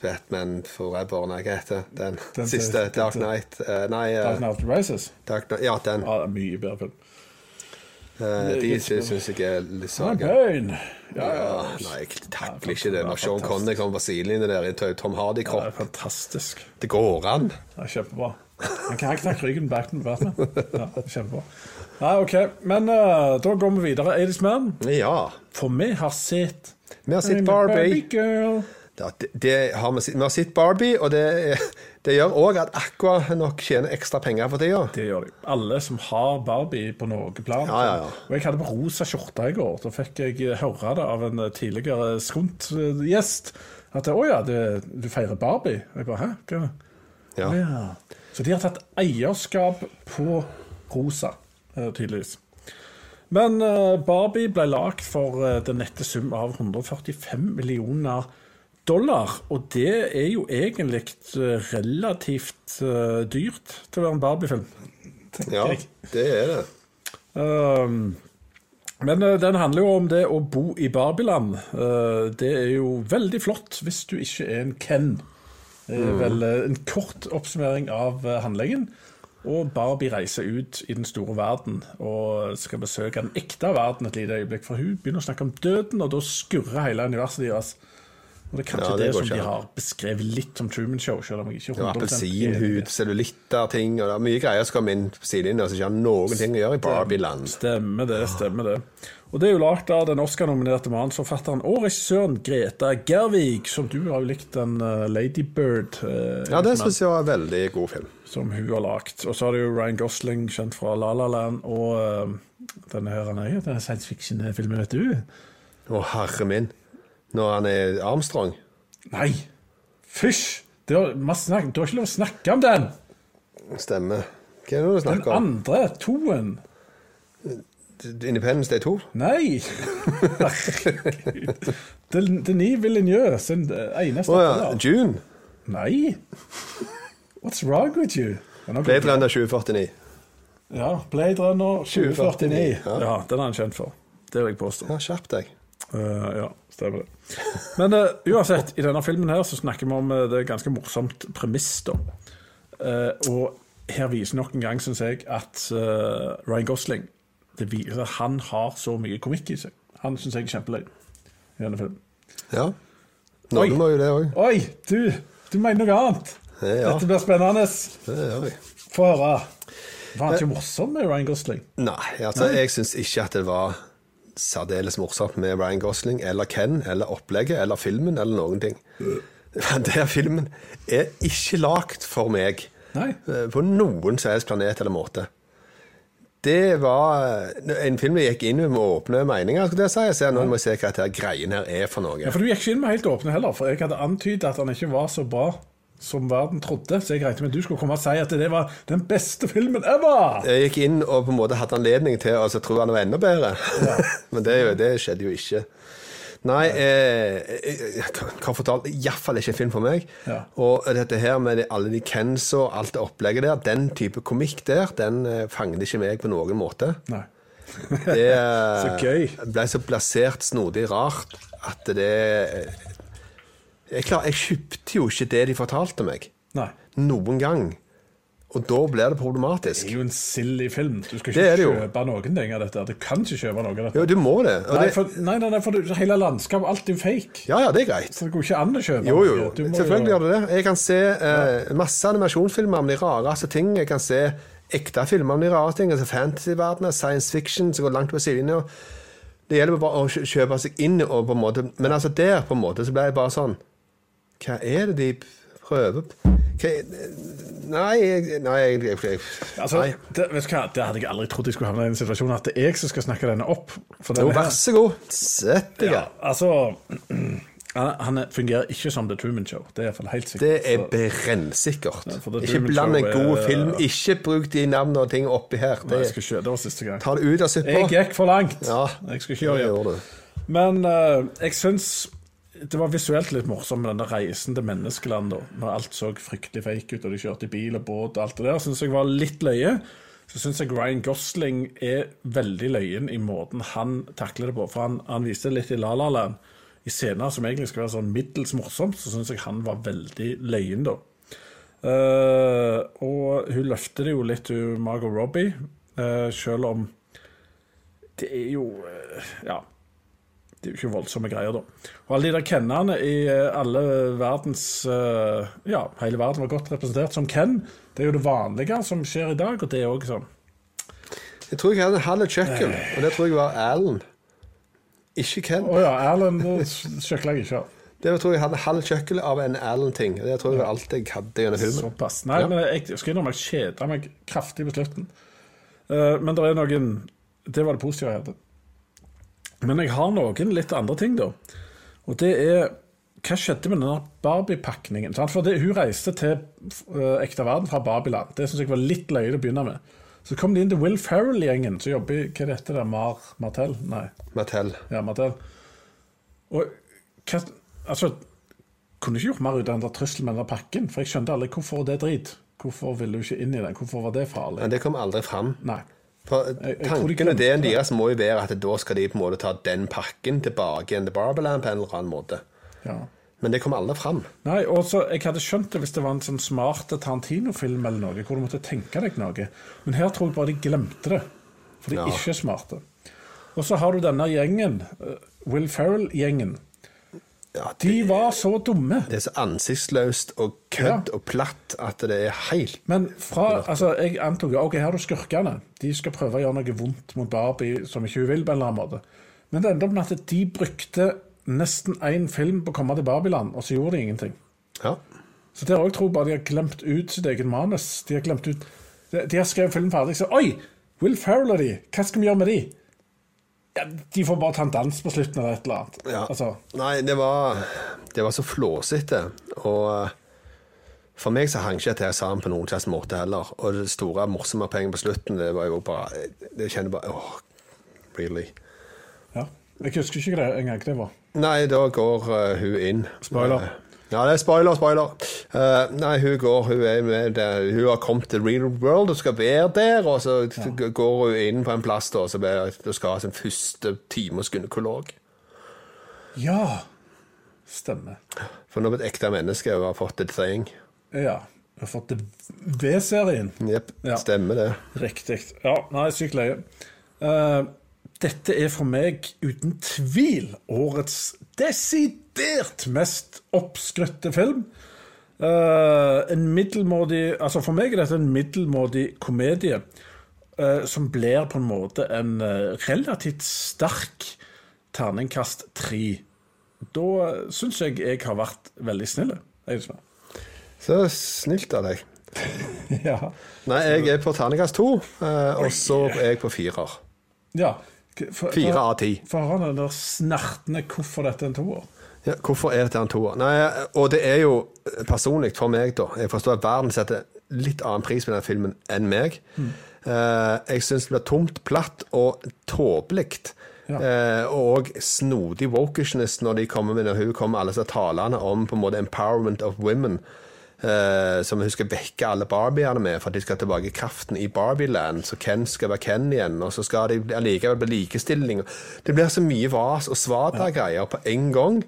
Batman Forever, nei, hva heter den? Den Siste Dark Knight. eh, nei, eh, Dark Knight Rises? Dark ja, den. Ja, mye bedre film. Eh, de syns jeg er litt svake. Ja, nei, jeg takler ikke det. Når Sean Connery kommer på sidelinjen der i Tom Det er Hardy-kropp. fantastisk. Det går an. Det er kjempebra. Han kan ikke knekke ryggen bak med Batman. Ja, kjempebra. Nei, OK. Men uh, da går vi videre. Adies Man. Ja. For vi har sett Vi har sett Barbie. Barbie. Girl. Det, det har vi, vi har sett Barbie, og det, det gjør òg at Aqua nok tjener ekstra penger for tida. Det gjør de. Alle som har Barbie på noe plan. Ja, ja, ja. Og jeg hadde på rosa skjorte i går. Da fikk jeg høre det av en tidligere Skunt-gjest. At å ja, det, du feirer Barbie. Jeg bare hæ? Hva? Ja. Ja. Så de har tatt eierskap på rosa, eh, tydeligvis. Men eh, Barbie ble lagd for eh, den nette sum av 145 millioner dollar. Og det er jo egentlig eh, relativt eh, dyrt til å være en Barbie-film. ja, det er det. Um, men eh, den handler jo om det å bo i Barbiland. Det er jo veldig flott hvis du ikke er en Ken. Det er vel eh, en kort oppsummering av handlingen. Og Barbie reiser ut i den store verden og skal besøke den ekte verden et lite øyeblikk. For hun begynner å snakke om døden, og da skurrer hele universet deres. Og det er kanskje Ja, det det, som de har beskrevet litt som Truman Show. Selv om jeg ikke Det var 100% enig. Appelsinhud, cellulitter, ting. Og det er mye greier som kommer inn sidelinja som ikke har noen ting å gjøre i Barbie-land. Stemmer det, stemmer det. Og det er jo lagd av den Oscar-nominerte manusforfatteren og regissøren Greta Gervig, som du har jo likt den uh, Lady Bird eh, Ja, det syns jeg var en veldig god film. som hun har lagd. Og så har du jo Ryan Gosling, kjent fra La La Land, og uh, denne her er denne science fiction-filmen, vet du. Å, herre min. Når han er Armstrong. Nei! Fysj! Har, du har ikke lov å snakke om den! Stemmer. Hva er det du Den snakker om? andre, toen. Independence Day 2? Nei! Herregud. Den- Denis Villeneuve sin eh, eneste Å ja. oppfølger. June? Nei! What's wrong with you? Blade Runner 2049. Ja, Blade Runner 2049. 2049, ja. Ja, den er han kjent for. Det vil jeg påstå. Ja, Skjerp deg. Eh, ja, stemmer det. Men uh, uansett, i denne filmen her så snakker vi om uh, det ganske morsomt premiss, da. Og her viser nok en gang, syns jeg, at Ryan Gosling det viser at han har så mye komikk i seg. Han syns jeg er kjempeløy i denne filmen. Ja. Noen må jo det òg. Oi, du! Du mener noe annet. Ja. Dette blir spennende. Det gjør. Få høre. Var han ikke morsom med Ryan Gosling? Nei, altså, jeg syns ikke at det var særdeles morsomt med Ryan Gosling eller Ken eller opplegget eller filmen eller noen ting. Men Den filmen er ikke lagd for meg Nei. eh, på noen som helst planet eller måte. Det var eh, en film jeg gikk inn med med åpne meninger. skulle jeg si. Jeg ser nå må jeg se hva dette greien her er for noe. Ja, for Du gikk ikke inn med helt åpne heller, for jeg hadde antydet at han ikke var så bra som verden trodde. Så jeg regnet med at du skulle komme og si at det var den beste filmen ever! Jeg gikk inn og på en måte hadde anledning til å altså, tro han var enda bedre. Men det, det skjedde jo ikke. Nei, eh, jeg har fortalt iallfall ikke en film for meg. Ja. Og dette her med alle de Kens og alt det opplegget der, den type komikk der, den eh, fanget ikke meg på noen måte. Nei. Det eh, Så gøy. ble så plassert snodig rart at det eh, jeg, klar, jeg kjøpte jo ikke det de fortalte meg. Nei. Noen gang. Og da blir det problematisk. Det er jo en silly film. Du skal ikke kjøpe noen ting av dette. Du kan ikke kjøpe noe av dette. Jo, du må det. Nei, det for, nei, nei, nei, for du, hele landskapet, alt er fake. ja, ja, det er greit. Så det går ikke an å kjøpe Jo, jo, Selvfølgelig gjør det det. Jeg kan se eh, masse animasjonsfilmer om de rareste ting. Jeg kan se ekte filmer om de rare ting. Altså Fantasyverdenen, science fiction som går langt på sidelinja. Det gjelder bare å kjøpe seg inn og på en måte Men altså der på en måte så ble jeg bare sånn Hva er det de prøver? Hva Nei, nei, jeg, jeg, Altså, det, vet du hva? det hadde jeg aldri trodd jeg skulle havne i den situasjonen at det er jeg som skal snakke denne opp. For Jo, vær så god. Sett deg. ja, altså han, er- fungerer ikke som The Truman Show. Det er iallfall helt sikkert. Det er brennsikkert. Ja, Ikke bland en god film. Ikke bruk de navnene og ting oppi her. Nei, jeg skal ikke, det var siste gang. ta det ut av suppa. Jeg gikk for langt. Ja, Jeg skal ikke gjøre det. Men uh, jeg syns det var visuelt litt morsomt med denne reisen til menneskeland. Når alt så fryktelig fake ut, og de kjørte i bil og båt og alt det der. Syns jeg var litt løye. Så syns jeg Ryan Gosling er veldig løyen i måten han takler det på. For han, han viste litt i La La Land. I scener som egentlig skal være sånn middels morsomt, så syns jeg han var veldig løyen, da. Uh, og hun løfter det jo litt, hun Margot Robbie, uh, selv om det er jo uh, Ja. Det er jo ikke voldsomme greier, da. Og alle de der Kennene i eh, alle verdens eh, Ja, hele verden var godt representert som Ken. Det er jo det vanlige som skjer i dag, og det er òg sånn. Jeg tror jeg hadde halv kjøkken, og det tror jeg var Alan. Ikke Ken. Å ja, Erlend det jeg ikke av. Det tror jeg hadde halv kjøkkel av en Alan-ting. Det tror jeg var alt jeg hadde gjennom filmen. Såpass. Nei, men jeg skal innrømme jeg kjeda meg kraftig på slutten. Uh, men det er noen Det var det positive jeg hadde. Men jeg har noen litt andre ting, da. Og det er Hva skjedde med denne Barbie-pakningen? For det, Hun reiste til uh, ekte verden fra Babyland. Det syns jeg var litt løye å begynne med. Så kom de inn til Will Ferrell-gjengen, som jobber i Hva er dette der? Mar Martell? Nei. Mattel. Ja, Martell. Og hva Altså, kunne ikke gjort mer ut av den der trusselen med den der pakken? For jeg skjønte aldri hvorfor det er drit. Hvorfor ville du ikke inn i den? Hvorfor var det farlig? Men det kom aldri fram. Nei. For tankene, ideen deres må jo være at da skal de på en måte ta den pakken tilbake igjen til Barberland på en eller annen måte. Ja. Men det kom aldri fram. Nei, og så Jeg hadde skjønt det hvis det var en sånn smart Tarantino-film eller noe, hvor du måtte tenke deg noe. Men her tror jeg bare de glemte det. For de Ja. er ikke smarte. Og så har du denne gjengen, eh, Will Ferrell-gjengen. Ja, De var så dumme. Det er så ansiktsløst og kødd og platt at det er helt Men fra, altså, jeg antok ok, her har du skurkene. De skal prøve å gjøre noe vondt mot Barbie som ikke hun vil. på en eller annen måte. Men det endte opp med at de brukte nesten én film på å komme til Barbiland, og så gjorde de ingenting. Ja. Så der òg tror jeg bare de har glemt ut sitt eget manus. De har glemt ut De, de har skrevet filmen ferdig, så Oi! Will Ferrell og de, hva skal vi gjøre med de? Ja, de får bare ta en dans på slutten eller et eller annet. Ja. Altså, Nei, det var, det var så flåsete. Og eh, for meg så hang ikke dette sammen på noen slags måte heller. Og det store morsomme poenget på slutten, det var jo bare Det kjenner bare åh, really. Ja. Jeg husker ikke det engang det var. Nei, da går uh, hun inn. Spoiler. Eh, ja, det er spoiler, spoiler. Uh, nei, hun går, hun er med der. Hun har kommet til real world og skal være der, og så ja. går hun inn på en plass da, så blir- da skal ha sin første time hos gynekolog. Ja. Stemmer. For nå er hun et ekte menneske og har fått et thing. Ja. Jeg har fått det V-serien. Jepp, Ja. stemmer det. Riktig. Ja, nei, sykt løye. Uh, dette er for meg uten tvil årets desidert mest oppskrytte film. Uh, en middelmådig Altså For meg er dette en middelmådig komedie uh, som blir på en måte en eh, relativt sterk terningkast tre. Da syns jeg jeg har vært veldig snill. Så snilt av deg. Ja. Nei, jeg er på terningkast to, og så er jeg på firer. ja. Fire av ti. For han er der snertne hvorfor dette er en toer. Ja, hvorfor er dette en toer? Nei, og det er jo personlig for meg, da. Jeg forstår at verden setter litt annen pris på den filmen enn meg. Eh, jeg syns det blir tomt, platt og tåpelig. Ja. Uh, og snodig wokishness når de kommer med når hun kommer alle disse talene om på en måte empowerment of women. Eh, som hun skal vekke alle barbiene med for at de skal tilbake i kraften i Barbieland. Så Ken skal være Ken igjen, og så skal de allikevel bli likestilling. Det blir så mye vas og svada-greier på en gang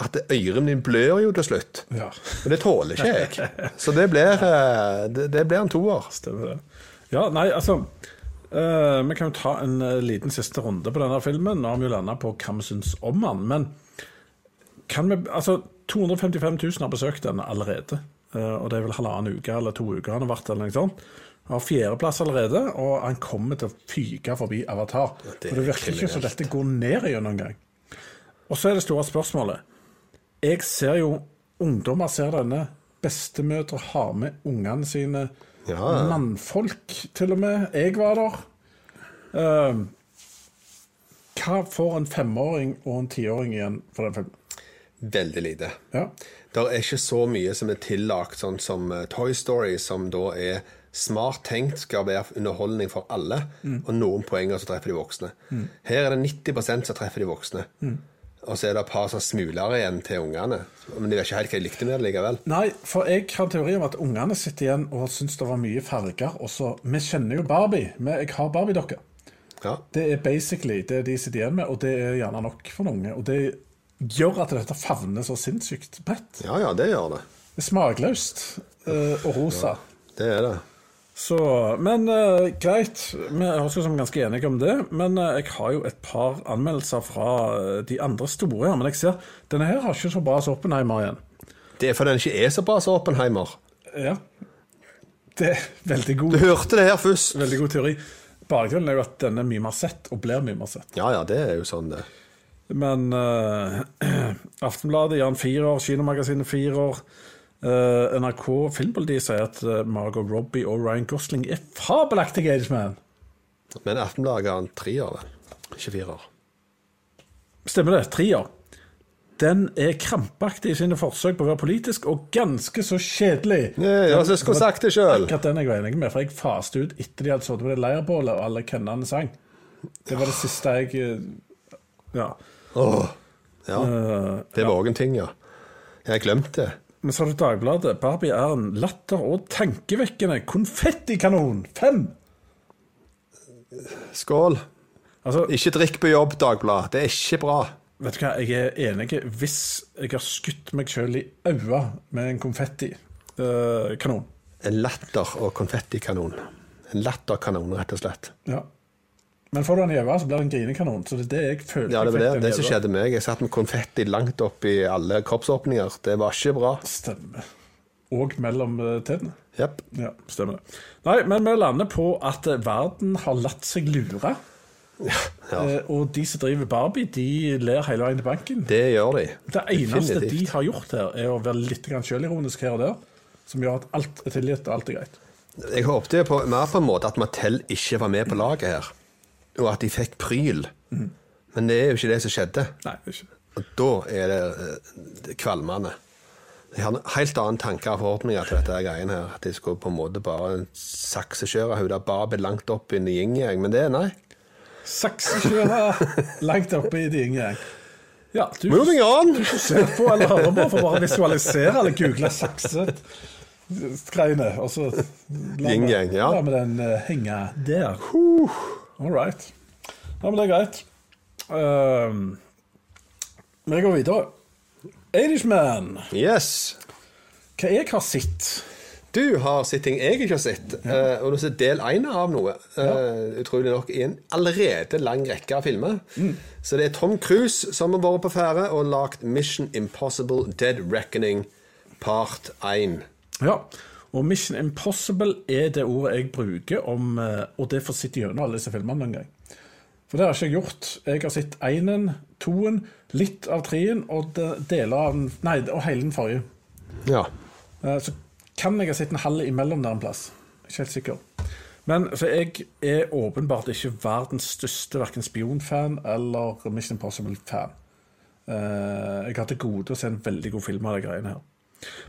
at ørene min blør jo til slutt. Ja. Og det tåler ikke jeg. Så det blir, eh, det, det blir en toer. Stemmer det. Ja, nei, altså uh, Vi kan jo ta en liten siste runde på denne filmen. Nå har vi jo landa på hva vi syns om den. Men kan vi Altså, 255 000 har besøkt den allerede. Eh, og det er vel halvannen uke eller to uker han har vært, eller noe sånt. Han har fjerdeplass allerede, og han kommer til å fyke forbi Avatar. det For det er virker ikke som dette går ned igjen engang. Og så er det store spørsmålet. Jeg ser jo ungdommer ser denne. Bestemødre har med ungene sine. Ja. Mannfolk, til og med. Jeg var der. Uh, hva får en femåring og en tiåring igjen for den filmen? Veldig lite. Ja. Det er ikke så mye som er tillagt, sånn som eh, Toy Story, som da er smart tenkt, skal være underholdning for alle, og noen poenger som treffer de voksne. Her er det 90% som treffer de voksne. Og så er det et par sånn smuler igjen til ungene. Men de vet ikke helt hva de likte med det likevel. Nei, for jeg har en teori om at ungene sitter igjen og syns det var mye farger. Og så, Vi kjenner jo Barbie. Jeg har Barbie-dokker. Ja. Det er basically det de sitter igjen med, og det er gjerne nok for noen unge. Og det gjør at dette favner så sinnssykt bredt. ja, ja, det gjør det. Det er smakløst uh, og rosa. Det er det. Så, men uh, greit, vi høres ut som ganske enige om det. Men uh, jeg har jo et par anmeldelser fra de andre store. Men jeg ser denne her har ikke så bra som Oppenheimer igjen. Det er fordi den ikke er så bra som Oppenheimer. Ja. Det er veldig god Du hørte det her først. veldig god teori. Bakgrunnen er jo at denne er mye mer sett, og blir mye mer sett. Ja, ja, det er jo sånn det. Men uh, Aftenbladet gir fire år, Kinomagasinet firer. Uh, NRK Filmpolitiet sier at uh, Margot Robbie og Ryan Gosling er fabelaktige Ageman. Men Aftenbladet ga en treer, vel. Ikke fire år. Stemmer det? Tre år. Den er krampaktig i sine forsøk på å være politisk, og ganske så kjedelig. Ja, så jeg skulle sagt det sjøl. Akkurat den er jeg enig med, for jeg faste ut etter de hadde sittet på det leirbålet, og alle kennene sang. Det var det siste jeg eh, Ja. Åh. Ja, Eh, det var òg en ting, ja. Jeg glemte det. men har du Dagbladet. Barbie er en latter- og tankevekkende konfettikanon. Fem! Skål. Altså, Ikke drikk på jobb, Dagbladet. Det er ikke bra. vet du hva, jeg er enig hvis jeg har skutt meg sjøl i øya med en konfettikanon. En latter- og konfettikanon. En latterkanon, rett og slett. Ja. Men får du den i så blir det en grinekanon. Så det er det jeg føler. Ja, det var det, det som skjedde meg. Jeg satt med konfetti langt opp i alle kroppsåpninger. Det var ikke bra. Stemmer. Og mellom eh, tennene. Yep. Ja, stemmer det. Nei, men vi lander på at eh, verden har latt seg lure. Ja, Eh, og de som driver Barbie, de ler hele veien til banken. det gjør de. Det eneste de har gjort her, er å være litt sjølironisk her og der, som gjør at alt er tilgitt og alt er greit. Jeg håpte på, mer på en måte at Mattel ikke var med på laget her, og at de fikk pryl. Men det er jo ikke det som skjedde. Nei, det er ikke. Og da er det, eh, det kvalmende. Jeg har en helt annen tanker og forhåpninger til dette greien her. At de skulle på en måte bare saksekjøre hodet der Babel langt opp i yin-yang. Men det er nei. Saksekjøre langt oppe i din gjeng. Ja, du Moving on! ser på eller hører på for bare å visualisere eller google saksegreiene. Og så la ja. vi den uh, henge der. All right. Ja, men det er greit. Um, vi går videre. Irishman. Yes. Hva jeg har sett? Du har sett ting jeg ikke har sett, eh, og du har sett del én av noe. eh, utrolig nok i en allerede lang rekke av filmer. Så det er Tom Cruise som har vært på ferde og lagd Mission Impossible Dead Reckoning part 1. Ja, og Mission Impossible er det ordet jeg bruker om eh, Og det får sitte gjennom alle disse filmene en gang. For det har ikke jeg gjort. Jeg har sett énen, toen, litt av treen og deler av den Nei, og hele den forrige. Ja. Eh, Så kan jeg ha sett en halv imellom der en plass. Ikke helt sikker. Men for jeg er åpenbart ikke verdens største verken spionfan eller Mission Impossible-fan. Eh, Jeg har til gode å se en veldig god film av de greiene her.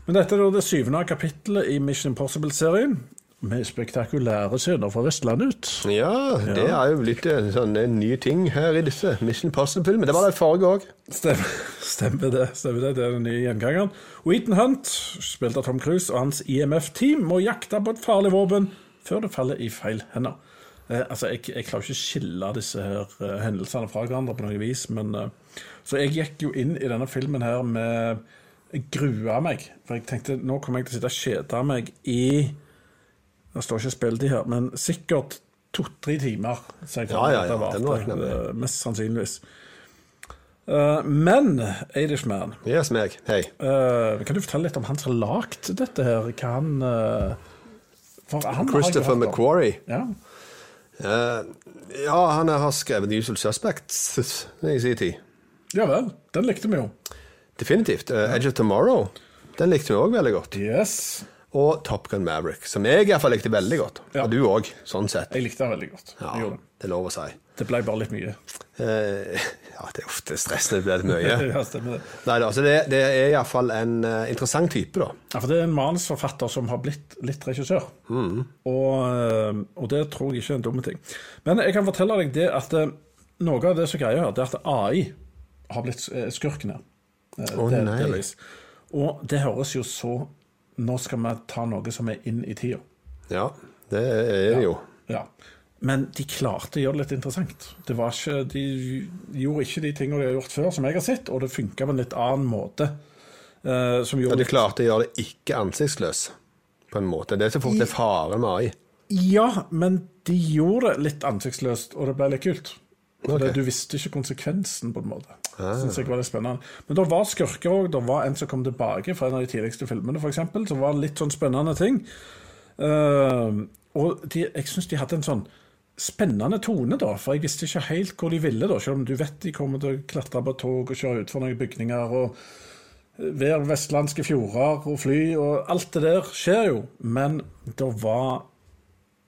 Men dette er da det syvende kapittelet i Mission Impossible-serien. Med spektakulære scener fra Vestlandet ut. ja, det er jo blitt en sånn en ny ting her i disse Mission Impossible-filmene. Det var det forrige òg. Stemmer, stemmer det. stemmer Det Det er den nye gjengangeren. Wheaton Hunt, spilt av Tom Cruise, og hans IMF-team må jakte på et farlig våpen før det faller i feil hender. Eh, altså, jeg, jeg klarer ikke å skille disse her eh, hendelsene fra hverandre på noe vis, men eh, Så jeg gikk jo inn i denne filmen her med Jeg grua meg, for jeg tenkte nå kommer jeg til å sitte og kjede meg i Det står ikke spilletid her, men sikkert to-tre timer. Så jeg Ja, ja, ja, varte, den var med. eh, Mest sannsynligvis. Uh, men Irishman Yes, meg. Hei. Uh, Kan du fortelle litt om han som har lagd dette her? Hva han uh, Christopher. McQuarrie. Ja. Ja, han har skrevet The Usual Suspects i sin tid. ja vel. Den likte vi jo. Definitivt. Eh, Edge of Tomorrow. Den likte vi òg veldig godt. Yes. Og Top Gun Maverick, som jeg iallfall likte veldig godt. Ja. Og du òg, sånn sett. Jeg likte den veldig godt. Ja, det. er lov å si. det ble bare litt mye. Eh, ja, det er ofte stressende, det blir litt mye. ja, stemmer det. Nei da, så det, det er iallfall en uh, interessant type, da. Ja, for Det er en manusforfatter som har blitt litt regissør. Og, eh, og det tror jeg ikke er en dum ting. Men jeg kan fortelle deg det at noe av det som greier, her, det er at AI har blitt skurken her. Eh, Å, del- nei. delvis. Og det høres jo så Nå skal vi ta noe som er inn i tida. Ja, det er det jo. Ja. Men de klarte å gjøre det litt interessant. Det var ikke, de gjorde ikke de tingene de har gjort før, som jeg har sett, og det funka på en litt annen måte. Uh, som Ja, de klarte å gjøre det ikke ansiktsløs, på en måte. Det er så fort det er fare med AI. Ja, men de gjorde det litt ansiktsløst, og det ble litt kult. Okay. Det- Du visste ikke konsekvensen, på en måte. Synes jeg var litt spennende. Men det var skurker òg. Det var en som kom tilbake fra en av de tidligste filmene, f.eks., som var litt sånn spennende ting. Uh, og de, jeg syns de hadde en sånn spennende tone, da, for jeg visste ikke helt hvor de ville, da, selv om du vet de kommer til å klatre på tog og kjøre utfor noen bygninger og Vær vestlandske fjorder og fly, og alt det der skjer jo. Men det var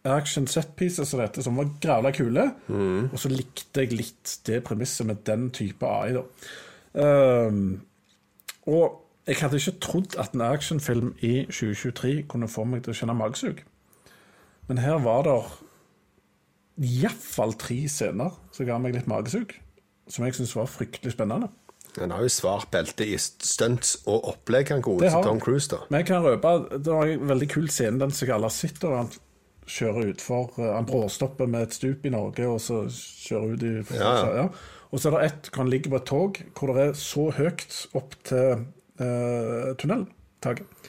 action set pieces og dette som var grævla kule, og så likte jeg litt det premisset med den type AI, da. Um, og jeg hadde ikke trodd at en actionfilm i 2023 kunne få meg til å kjenne magesug. Men her var det iallfall tre scener som ga meg litt magesug, som jeg syntes var fryktelig spennende. Han har jo svart belte i stunts og opplegg, han har Tom. Cruise, da. Men jeg kan røpe, det var en veldig kul scene, den som alle sitter, og han kjører utfor Han bråstopper med et stup i Norge, og så kjører ut i Ja, ja. Og så er det ett hvor han ligger på et tog hvor det er så høyt opp til eh, tunneltaket.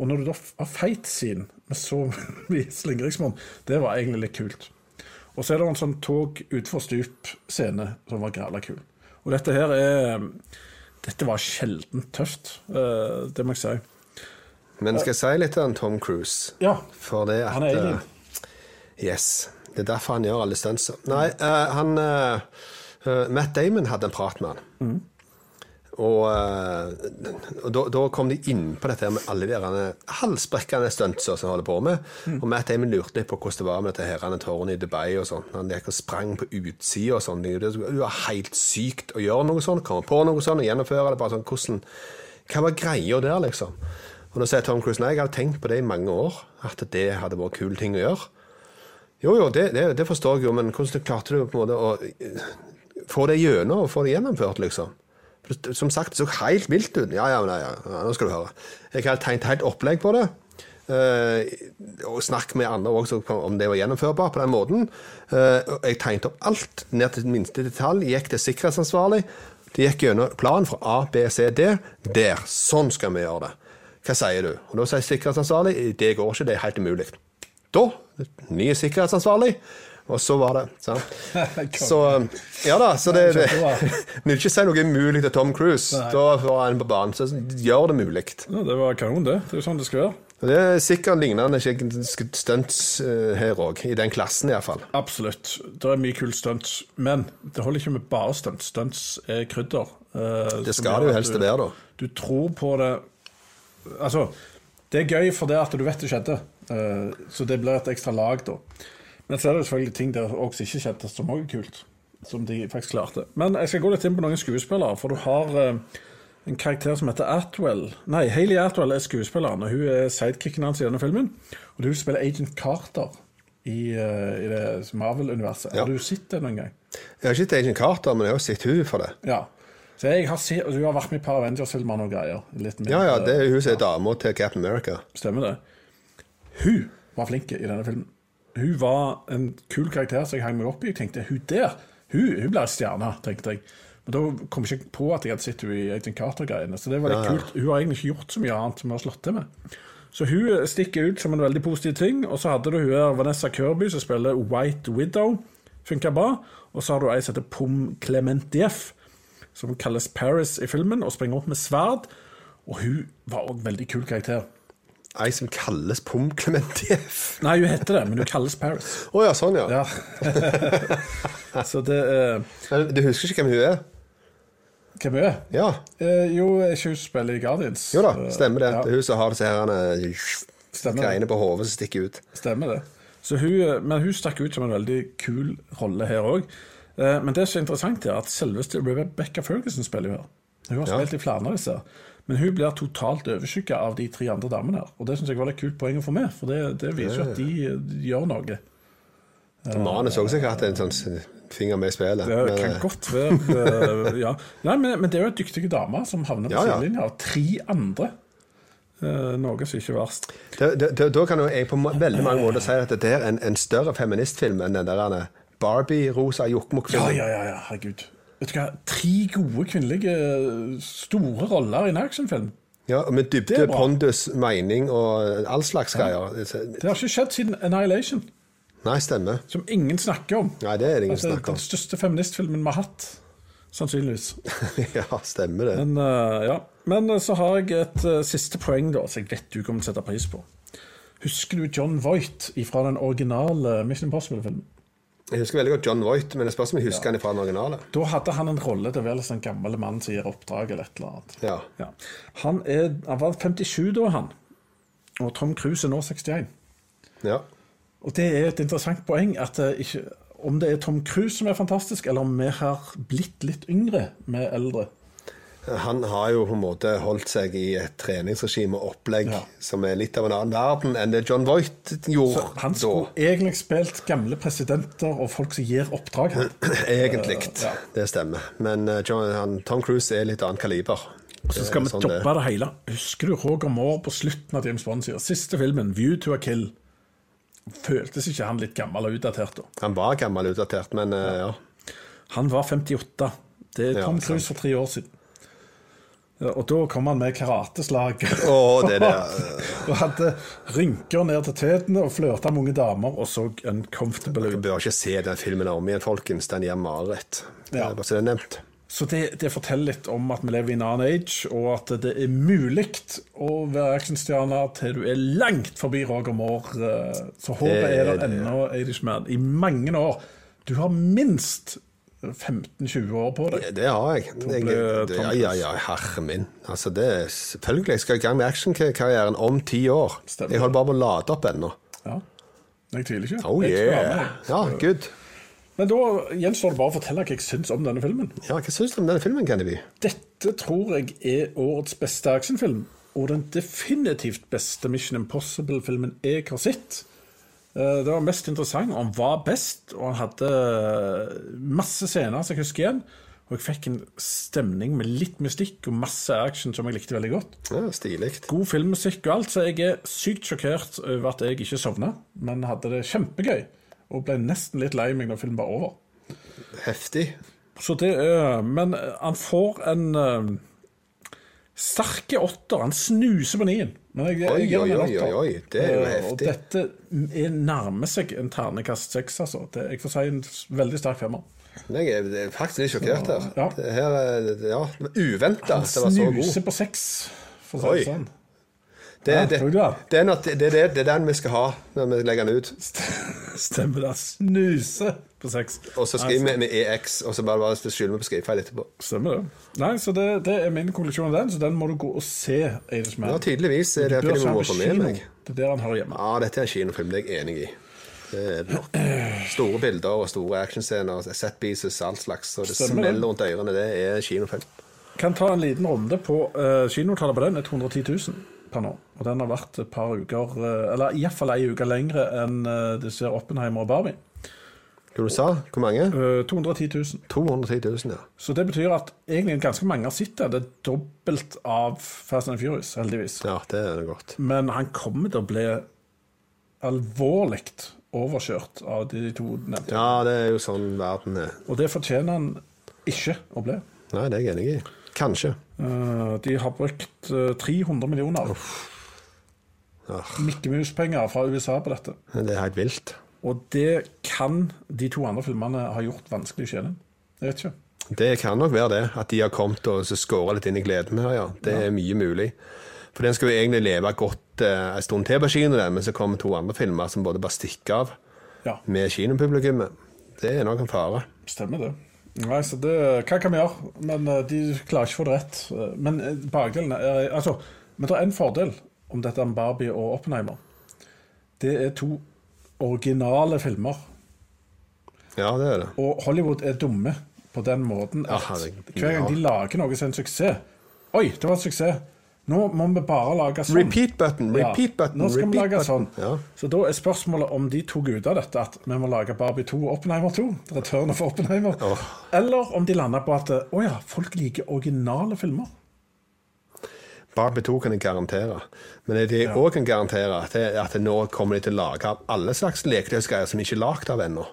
Og når du da har feit scene med så mye slingringsmonn, det var egentlig litt kult. Og så er det en sånn tog utfor stup-scene som var græla kul. Og dette her er Dette var sjeldent tøft, eh, det må jeg si. Men skal jeg si litt om Tom Cruise? Ja, For det at han er alien. eh, Yes. Det er derfor han gjør alle stunsa. Nei, eh, han eh, Matt Damon hadde en prat med han. Mm. Og, og da, da kom de inn på dette med alle de halsbrekkende stuntsa som han holder på med. Mm. Og Matt Damon lurte litt på hvordan det var med dette her tårnet i Dubai og sånt. Han gikk og sprang på utsida og sånn. Det var helt sykt å gjøre noe sånt, komme på noe sånt og gjennomføre det. bare sånn, hvordan, Hva var greia der, liksom? Og da sier Tom Cruise nei, jeg hadde tenkt på det i mange år, at det hadde vært kule ting å gjøre. Jo, jo, det, det, det forstår jeg jo, men hvordan klarte du på en måte å eh, få det gjennom og få det gjennomført, liksom? Som sagt, det så helt vilt ut. Ja, ja, nei, ja, nå skal du høre. Jeg har tegnet helt opplegg på det. Uh, og snakket med andre også om det var gjennomførbart på den måten. Uh, jeg tegnet opp alt ned til minste detalj. Gikk til sikkerhetsansvarlig. De gikk gjennom planen fra A, B, C, D. Der. Sånn skal vi gjøre det. Hva sier du? Og Da sier sikkerhetsansvarlig det går ikke, det er helt umulig. Da, ny sikkerhetsansvarlig, og så var det. Så, Så ja da, så det, det Vil ikke si noe umulig til Tom Cruise. Da var han på banen. Så gjør det mulig. Ja, det var kanon, det. Det er jo sånn det skal være. Det er sikkert lignende stunts eh, her òg, i den klassen iallfall. Absolutt. Det er mye kult stunts. Men det holder ikke med bare stunts. Stunts er krydder. eh, Det skal det jo helst være, da. Du tror på det Altså, det er gøy for det at du vet det skjedde, eh, så det blir et ekstra lag, da. Men så er det selvfølgelig ting der også ikke skjedde, som også er kult. Som de faktisk klarte. Men jeg skal gå litt inn på noen skuespillere, for du har eh, en karakter som heter Atwell. Nei, Hayley Atwell er skuespilleren, og hun er sidekicken hans i denne filmen. Og hun spiller Agent Carter i, eh, i det Marvel-universet. Ja. Har du sett det noen gang? Jeg har ikke sett Agent Carter, men jeg har sett hun for det. Ja. Så jeg har Hun har vært med i par Avengers-filmer og greier. Litt mer, Ja, ja, det er hun som er dama til Captain America. Stemmer det. Hun var flink i denne filmen. Hun var en kul karakter som jeg hang meg opp i. Jeg tenkte hun der, hun, hun blir stjerne, tenkte jeg. Men da kom jeg ikke på at jeg hadde sett henne i Agent Carter-greiene. Så det var litt Ja, ja. kult. Hun har egentlig ikke gjort så mye annet som hun har slått til med. Så hun stikker ut som en veldig positiv ting. Og så hadde du hun her Vanessa Kirby som spiller White Widow. Funka bra. Og så har du ei som heter Pom Clementieff, som kalles Paris i filmen, og springer opp med sverd. Og hun var òg veldig kul karakter. Ei som kalles Pom Clementieff. Nei, hun heter det, men hun kalles Paris. Å ja, sånn, ja. Ja. Så det uh... Du husker ikke hvem hun er? Hvem hun er? Ja. Uh, jo, ikke hun spiller i Guardians? Jo da, stemmer det. Ja, Det er hun som har disse her eh, greiene på hodet som stikker ut. Stemmer det. Så hun, men hun stakk ut som en veldig kul rolle her òg. Men det som er interessant, er at selveste Rebecca Ferguson spiller jo her. Hun har spilt i flere av disse. Men hun blir totalt overskygga av de tre andre damene her. Og det syns jeg var et kult poeng å få med, for det, det viser jo at de eh, gjør noe. Manus også sikkert hatt en sånn finger med i spillet. Det men, kan eh, godt være eh, ja. Nei, men, men det er jo en dyktig dame som havner på Ja, ja. sidelinja av tre andre. Eh, noe som ikke er verst. Da, det, da kan jeg på veldig mange måter si at det er en, en større feministfilm enn den der Barbie-rosa Ja, jokkmokk-filmen. ja, ja, ja, herregud. Vet du hva, Tre gode kvinnelige store roller i en actionfilm. Ja, med dybde, pondus, mening og all slags greier. Det har ikke skjedd siden Annihilation, Nei, stemmer. som ingen snakker om. Nei, det er det ingen Altså, snakker om. Den største feministfilmen vi har hatt, sannsynligvis. ja, stemmer det. Men, uh, ja. Men uh, så har jeg et uh, siste poeng, da, som jeg vet du kommer til å sette pris på. Husker du John Voight fra den originale Mission Impossible-filmen? Jeg husker veldig godt John Voight, men jeg spørs om jeg husker han fra den originale. Da hadde han en rolle til å være en gammel mann som gir oppdrag eller et eller annet. Ja. Ja. Han, er, han var 57 da, han. Og Tom Cruise er nå 61. ja. Og det er et interessant poeng at det ikke, om det er Tom Cruise som er fantastisk, eller om vi har blitt litt yngre med eldre. Han har jo på en måte holdt seg i et treningsregime og opplegg Ja. som er litt av en annen verden enn det John Voight gjorde Han skulle egentlig spilt gamle presidenter og folk som gir oppdrag. egentlig. Uh. Ja. Det stemmer. Men eh, John, han, Tom Cruise er litt annet kaliber. Og Så skal vi Sånn det er. jobbe det hele. Husker du Roger Moore på slutten av James Bond sier siste filmen, 'View to a Kill'? Føltes ikke han litt gammel og utdatert da? Han var gammel og utdatert, men uh, ja. Han var 58. Det er Tom ja, Cruise for tre år siden. Og da kom han med karateslag. Oh, det det. eh, og hadde rynker ned til tetene og flørta med unge damer og så uncomfortable ut. bør ikke se den filmen om igjen, folkens. Den gir mareritt. Ja. Bare så det er nevnt. Så det, det forteller litt om at vi lever i en annen age, og at det er mulig å være actionstjerne til du er langt forbi Roger Moore. eh, Så håpet Det er er der ennå, ennå, Man, i mange år. Du har minst 15-20 år på deg. Det har jeg. jeg det, ja, ja, ja, herre min. Altså, det er selvfølgelig. Jeg skal i gang med actionkarrieren om ti år. Stemmer. Jeg holder bare på å lade opp ennå. Ja. Jeg tviler ikke. Oh yeah. Ja, good. Men da gjenstår det bare å fortelle hva jeg syns om denne filmen. Ja, Hva syns du om denne filmen, Kennedy? Dette tror jeg er årets beste actionfilm, og den definitivt beste Mission Impossible-filmen jeg har sett. Eh, Det var mest interessant, og han var best, og han hadde eh, masse scener som jeg husker igjen. Og jeg fikk en stemning med litt mystikk og masse action som jeg likte veldig godt. Ja, Stilig. God filmmusikk og alt, så jeg er sykt sjokkert over at jeg ikke sovna, men hadde det kjempegøy. Og ble nesten litt lei meg når filmen var over. Heftig. Så det er Men han får en sterke åtter. Han snuser på nien. Oi, oi, oi, oi, det er jo Eh, heftig. Og dette er nærmer seg en ternekast seks, altså. Det, jeg får si en veldig sterk femmer. Jeg er faktisk litt sjokkert her. Ja. Her er ja, uventa Han at det var så god. snuser på seks, for å si det sånn. Det, Ja, det, det? det, det, det, det er den vi skal ha når vi legger den ut. Stemmer det. Snuse på sex. Og så skriver vi med EX, og så bare, bare skylder vi på skrivefeil etterpå. Stemmer det. Nei, så det, det er min konklusjon av den, så den må du gå og se. Ja, tydeligvis det er vi må få med meg. Det er der han hører hjemme. Ja, dette er en kinofilm, det er jeg enig i. Det er det nok. Store bilder og store actionscener, set pieces, alt slags. Og det Stemmer smeller rundt ørene. Det er kinofilm. Kan ta en liten runde på uh, Kinotallet på den er 210 000 per nå. Og den har vært et par uker, eh, eller iallfall ei uke lengre enn uh, disse Oppenheimer og Barbie. Hva du sa Hvor mange? Eh, 210 000. 210 000, ja. Så det betyr at egentlig ganske mange har sett det. Det er dobbelt av Fast and Furious, heldigvis. Ja, det er det godt. Men han kommer til å bli alvorlig overkjørt av de to nevnte. Ja, det er jo sånn verden er. Og det fortjener han ikke å bli. Nei, det er jeg enig i. Kanskje. Eh, de har brukt eh, 300 millioner Ja, Mikke Mus-penger fra USA på dette. det er helt vilt. Og det kan de to andre filmene ha gjort vanskelig å tjene. Jeg vet ikke. Det kan nok være det, at de har kommet og skåra litt inn i gleden her, ja. Det er mye mulig. For den skal jo egentlig leve godt eh, en stund til på kino, men så kommer to andre filmer som både bare stikker av Ja, med kinopublikummet. Det er nok en fare. stemmer det. Nei, så det, Hva kan vi gjøre? Men eh, de klarer ikke å få det rett. Eh, Men eh, bakdelen er Altså, men det er en fordel om dette med Barbie og Oppenheimer. Det er to originale filmer. Ja, det er det. Og Hollywood er dumme på den måten Ja, at herregud, hver gang ja. de lager noe som er en suksess Oi, det var en suksess. Nå må vi bare lage sånn. Repeat button, repeat button, Nå skal vi repeat button. sånn. Ja. Så da er spørsmålet om de tok ut av dette at vi må lage Barbie 2 og Oppenheimer 2. Return of Oppenheimer. Oh. Eller om de lander på at å ja, folk liker originale filmer. Barbie 2 kan jeg garantere. Men det jeg òg kan garantere, er at nå kommer de til å lage alle slags leketøysgreier som ikke er lagd av ennå.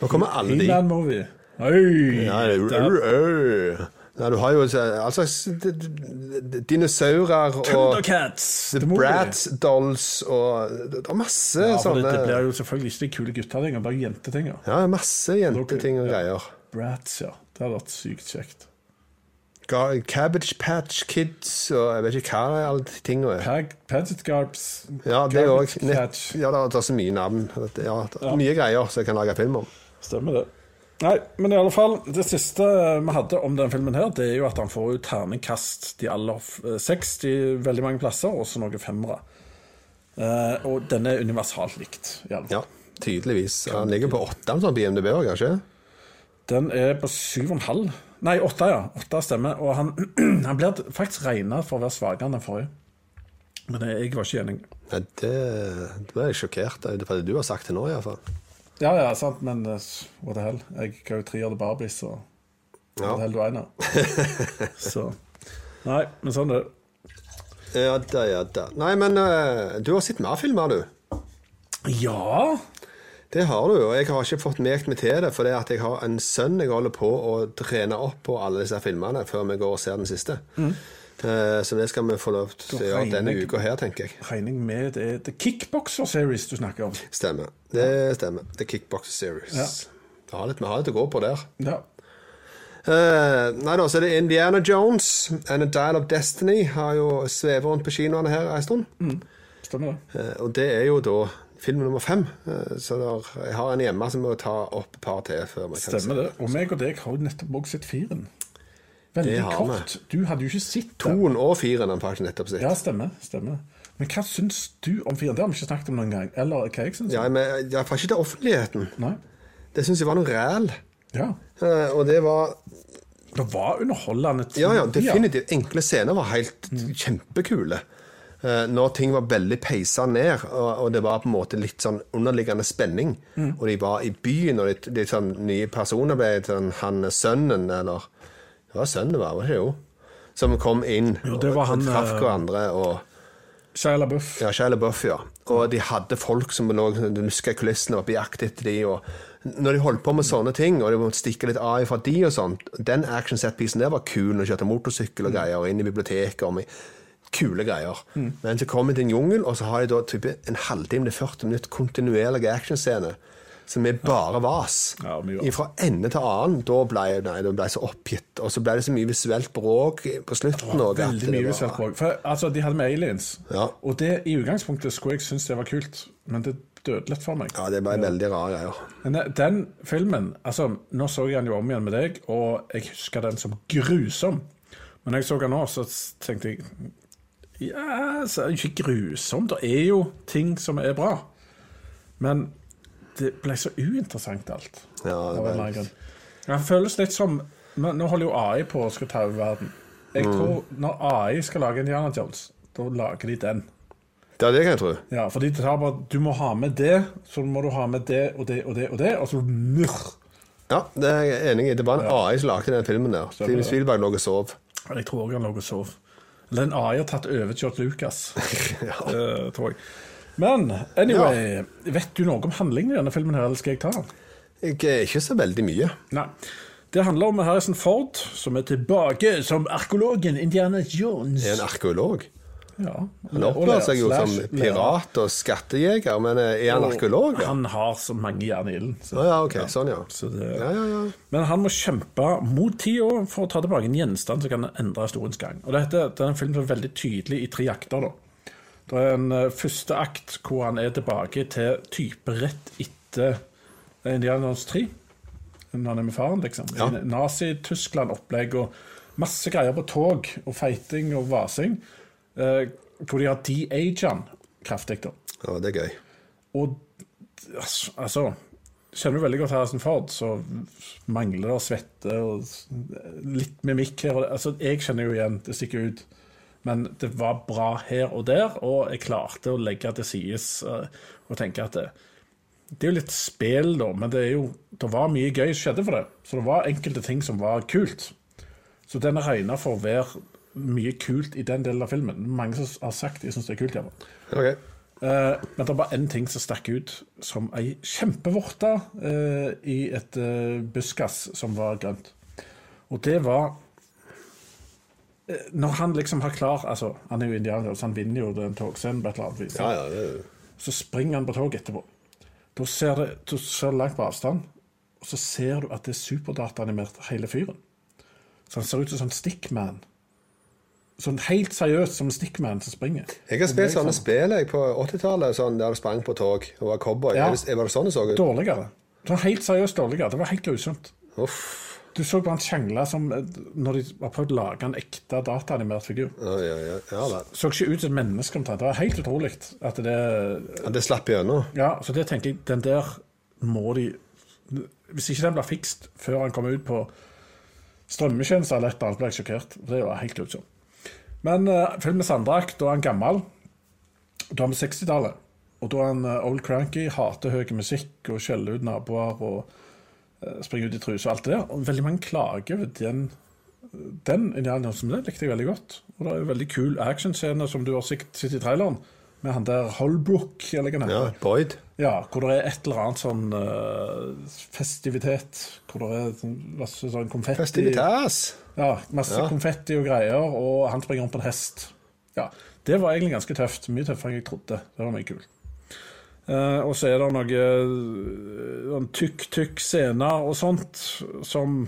Nå kommer alle de. He-Man-movie. Oi! Ja, det. Ja, du har jo all d- d- dinosaurer og Thundercats! The Brats dolls og Det er masse Ja, det, sånne det blir jo selvfølgelig ikke de kule guttetingene, bare jentetinger. Ja, masse jenteting og greier. Brats, ja. Det hadde vært sykt kjekt. Cabbage Patch Kids og jeg vet ikke hva alle de tingene er. Pag, Paget Garbs. Ja, det er òg Ja, det er så mye navn. Ja, det er mye greier som jeg kan lage film om. Stemmer det. Nei, men i alle fall, det siste vi hadde om den filmen her, det er jo at han får jo terningkast de aller eh, seks de veldig mange plasser, og så noen femmere. Eh, og den er universalt likt, i alle fall. Ja, tydeligvis. Han ligger på åtte sånn på IMDb òg, kanskje? Den er på syv og en halv. Nei, åtte, ja. Åtte stemmer. Og han, han blir faktisk regna for å være svakere enn den forrige. Men jeg var ikke enig. Nei, det, det ble jeg sjokkert av det du har sagt til nå, iallfall. Ja, ja, sant, men uh, what the hell. Jeg ga jo tre av det Barbies, så what Ja. the hell du einer. Så Nei, men sånn er det. Ja da, ja da. Nei, men uh, du har sett mer filmer, du. Ja Det har du, og jeg har ikke fått mekt meg til det, for det at jeg har en sønn jeg holder på å trene opp på alle disse filmene før vi går og ser den siste. Eh, Så det skal vi få lov til å gjøre denne jeg- uka her, tenker jeg. regning med det er The Kickboxer Series du snakker om. Stemmer. Det stemmer. The Kickboxer Series. Ja. Vi har litt, å gå på der. Ja. Uh, nei da, så er det Indiana Jones and A Dial of Destiny har jo svevet rundt på kinoene her en stund. Stemmer det. Uh, og det er jo da film nummer fem. Uh, så der, jeg har en hjemme som må ta opp et par til før vi kan Stemmer det. Og meg og deg har jo nettopp også sett firen. Veldig kort. Du hadde jo ikke sett den. Toen og firen har faktisk nettopp sett. Ja, stemmer. stemmer. Men hva syns du om firen? Det har vi ikke snakket om noen gang. Eller hva jeg syns. Ja, men Iallfall ikke til offentligheten. Nei. Det syns jeg var noe ræl. Ja. Uh, og det var Det var underholdende. Ja, ja, definitivt. Enkle scener var helt kjempekule. Uh, når ting var veldig peisa ned, og, og det var på en måte litt sånn underliggende spenning, Mm. og de var i byen, og de, de sånn nye personer ble sånn, han sønnen, eller Det var sønnen var, det ikke jo? Som kom inn Jo, det var og, han, og traff eh, hverandre. og... Shia LaBeouf. Ja, Shia LaBeouf, ja. Og de hadde folk som lå du husker i kulissene var på jakt etter de, og Når de holdt på med sånne ting, og de måtte stikke litt av fra de og sånt Den action set-pisen der var kul, når de kjørte motorsykkel og greier, og inn i biblioteket og med Kule greier. Mm. Men så kom de til en jungel, og så har de da type en halvtime til 40 minutter kontinuerlig actionscene. Som er bare vas. Ja. Fra ende til annen. Da ble jeg, nei, da ble jeg så oppgitt. Og så ble det så mye visuelt bråk på slutten. at Veldig mye visuelt bråk. For altså, de hadde med aliens, Ja. og det i utgangspunktet skulle jeg synes det var kult, men det døde litt for meg. Ja, det ble veldig rare greier. Men eh, den filmen altså, Nå så jeg den jo om igjen med deg, og jeg husker den som grusom. Men når jeg så den nå, så tenkte jeg Ja, så er det ikke grusom. Det er jo ting som er bra. Men det ble så uinteressant, alt. Ja, det ble- det. Det føles litt som Nå holder jo AI på å skal ta over verden. Jeg Mm. tror Når AI skal lage Indiana Jones, da lager de den. Ja, det kan jeg tro. Ja, fordi det tar bare, Du må ha med det, så må du ha med det og det og det, og det, og så murr. Ja, det er jeg enig i. Det var en AI som lagde den filmen der. Steven. Spielberg lå og sov. Jeg tror også han lå og sov. Eller en AI har tatt over George Lucas, eh, tror jeg. Men anyway, vet du noe om handlingen i denne filmen, her, eller skal jeg ta den? Jeg ikke så veldig mye. Nei. Det handler om Harrison Ford, som er tilbake som arkeologen Indiana Jones. Er en arkeolog. Ja. Han oppfører seg jo som pirat og skattejeger, men eh, er han arkeolog? Ja, Han har så mange jern i ilden. så- Å, ja ok. Sånn, ja. Så det, Ja, ja, ja. Men han må kjempe mot tida for å ta tilbake en gjenstand som kan endre historiens gang. Og dette, det er en film som er veldig tydelig i tre akter. da. Det er en eh, første akt hvor han er tilbake til type rett etter Indiana Jones 3. Når han er med faren, liksom. Ja. Nazi-Tyskland-opplegg og masse greier på tog og feiting og vasing. Eh, hvor de har de-aget han kraftig, da. ja, det er gøy. Og altså Kjenner du veldig godt Harrison Ford, så mangler det svette og litt mimikk her. Altså, jeg kjenner jo igjen, det stikker ut. Men det var bra her og der, og jeg klarte å legge til side eh, og tenke at det, det er jo litt spel, da, men det er jo Det var mye gøy som skjedde for det. Så det var enkelte ting som var kult. Så den er regna for å være mye kult i den delen av filmen. Mange som har sagt de syns det er kult. Ja. Okay. Uh, men det bare én ting som stakk ut som ei kjempevorte uh, i et uh, buskas som var grønt. Og det var eh, Når han liksom har klar Altså, han er jo indianer, så han vinner jo den togscenen på et eller annet vis. Ja, ja, det, Så springer han på toget etterpå. Da ser det, du ser langt på avstand, og så ser du at det er superdataanimert hele fyren. Så han ser ut som sånn Stickman. Sånn helt seriøst som Stickman som springer. jeg har spilt sånne spill jeg, på 80-tallet, sånn, der du sprang på tog og var cowboy. Ja. Det- Var det sånn det så ut? Dårligere. Sånn helt seriøst dårligere. Det var helt grusomt. Uff. Du så på sjangler som eh, når de har prøvd å lage en ekte dataanimert figur. Ja, ja, ja. ja vel. Så ikke ut som et menneske omtrent. Det var helt utrolig at det Ja, det slapp gjennom. Ja, så det tenker jeg, den der må de Hvis ikke den blir fikst før han kommer ut på strømmetjenester eller et eller annet, blir jeg sjokkert. Det var helt grusomt. Men uh, filmen andre akt, da er han gammel. Da er vi 60-tallet. Og da er han uh, old cranky, hater høy musikk og skjeller ut naboer og eh, springer ut i truse og alt det der. Og veldig mange klager over den den Indiana Jones, det likte jeg veldig godt. Og det er en veldig kul actionscene som du har sett i traileren, med han der Holbrook, eller hva Ja. Boyd. Ja, hvor det er et eller annet sånn uh, festivitet. Hvor det er sånn- masse sånn konfetti. Festivitas. Ja, masse Ja. konfetti og greier, og han springer om på en hest. Ja, Det var egentlig ganske tøft. Mye tøffere enn jeg trodde. Det var mye kult. Eh, og så er det noe sånn tykk-tykk scener og sånt som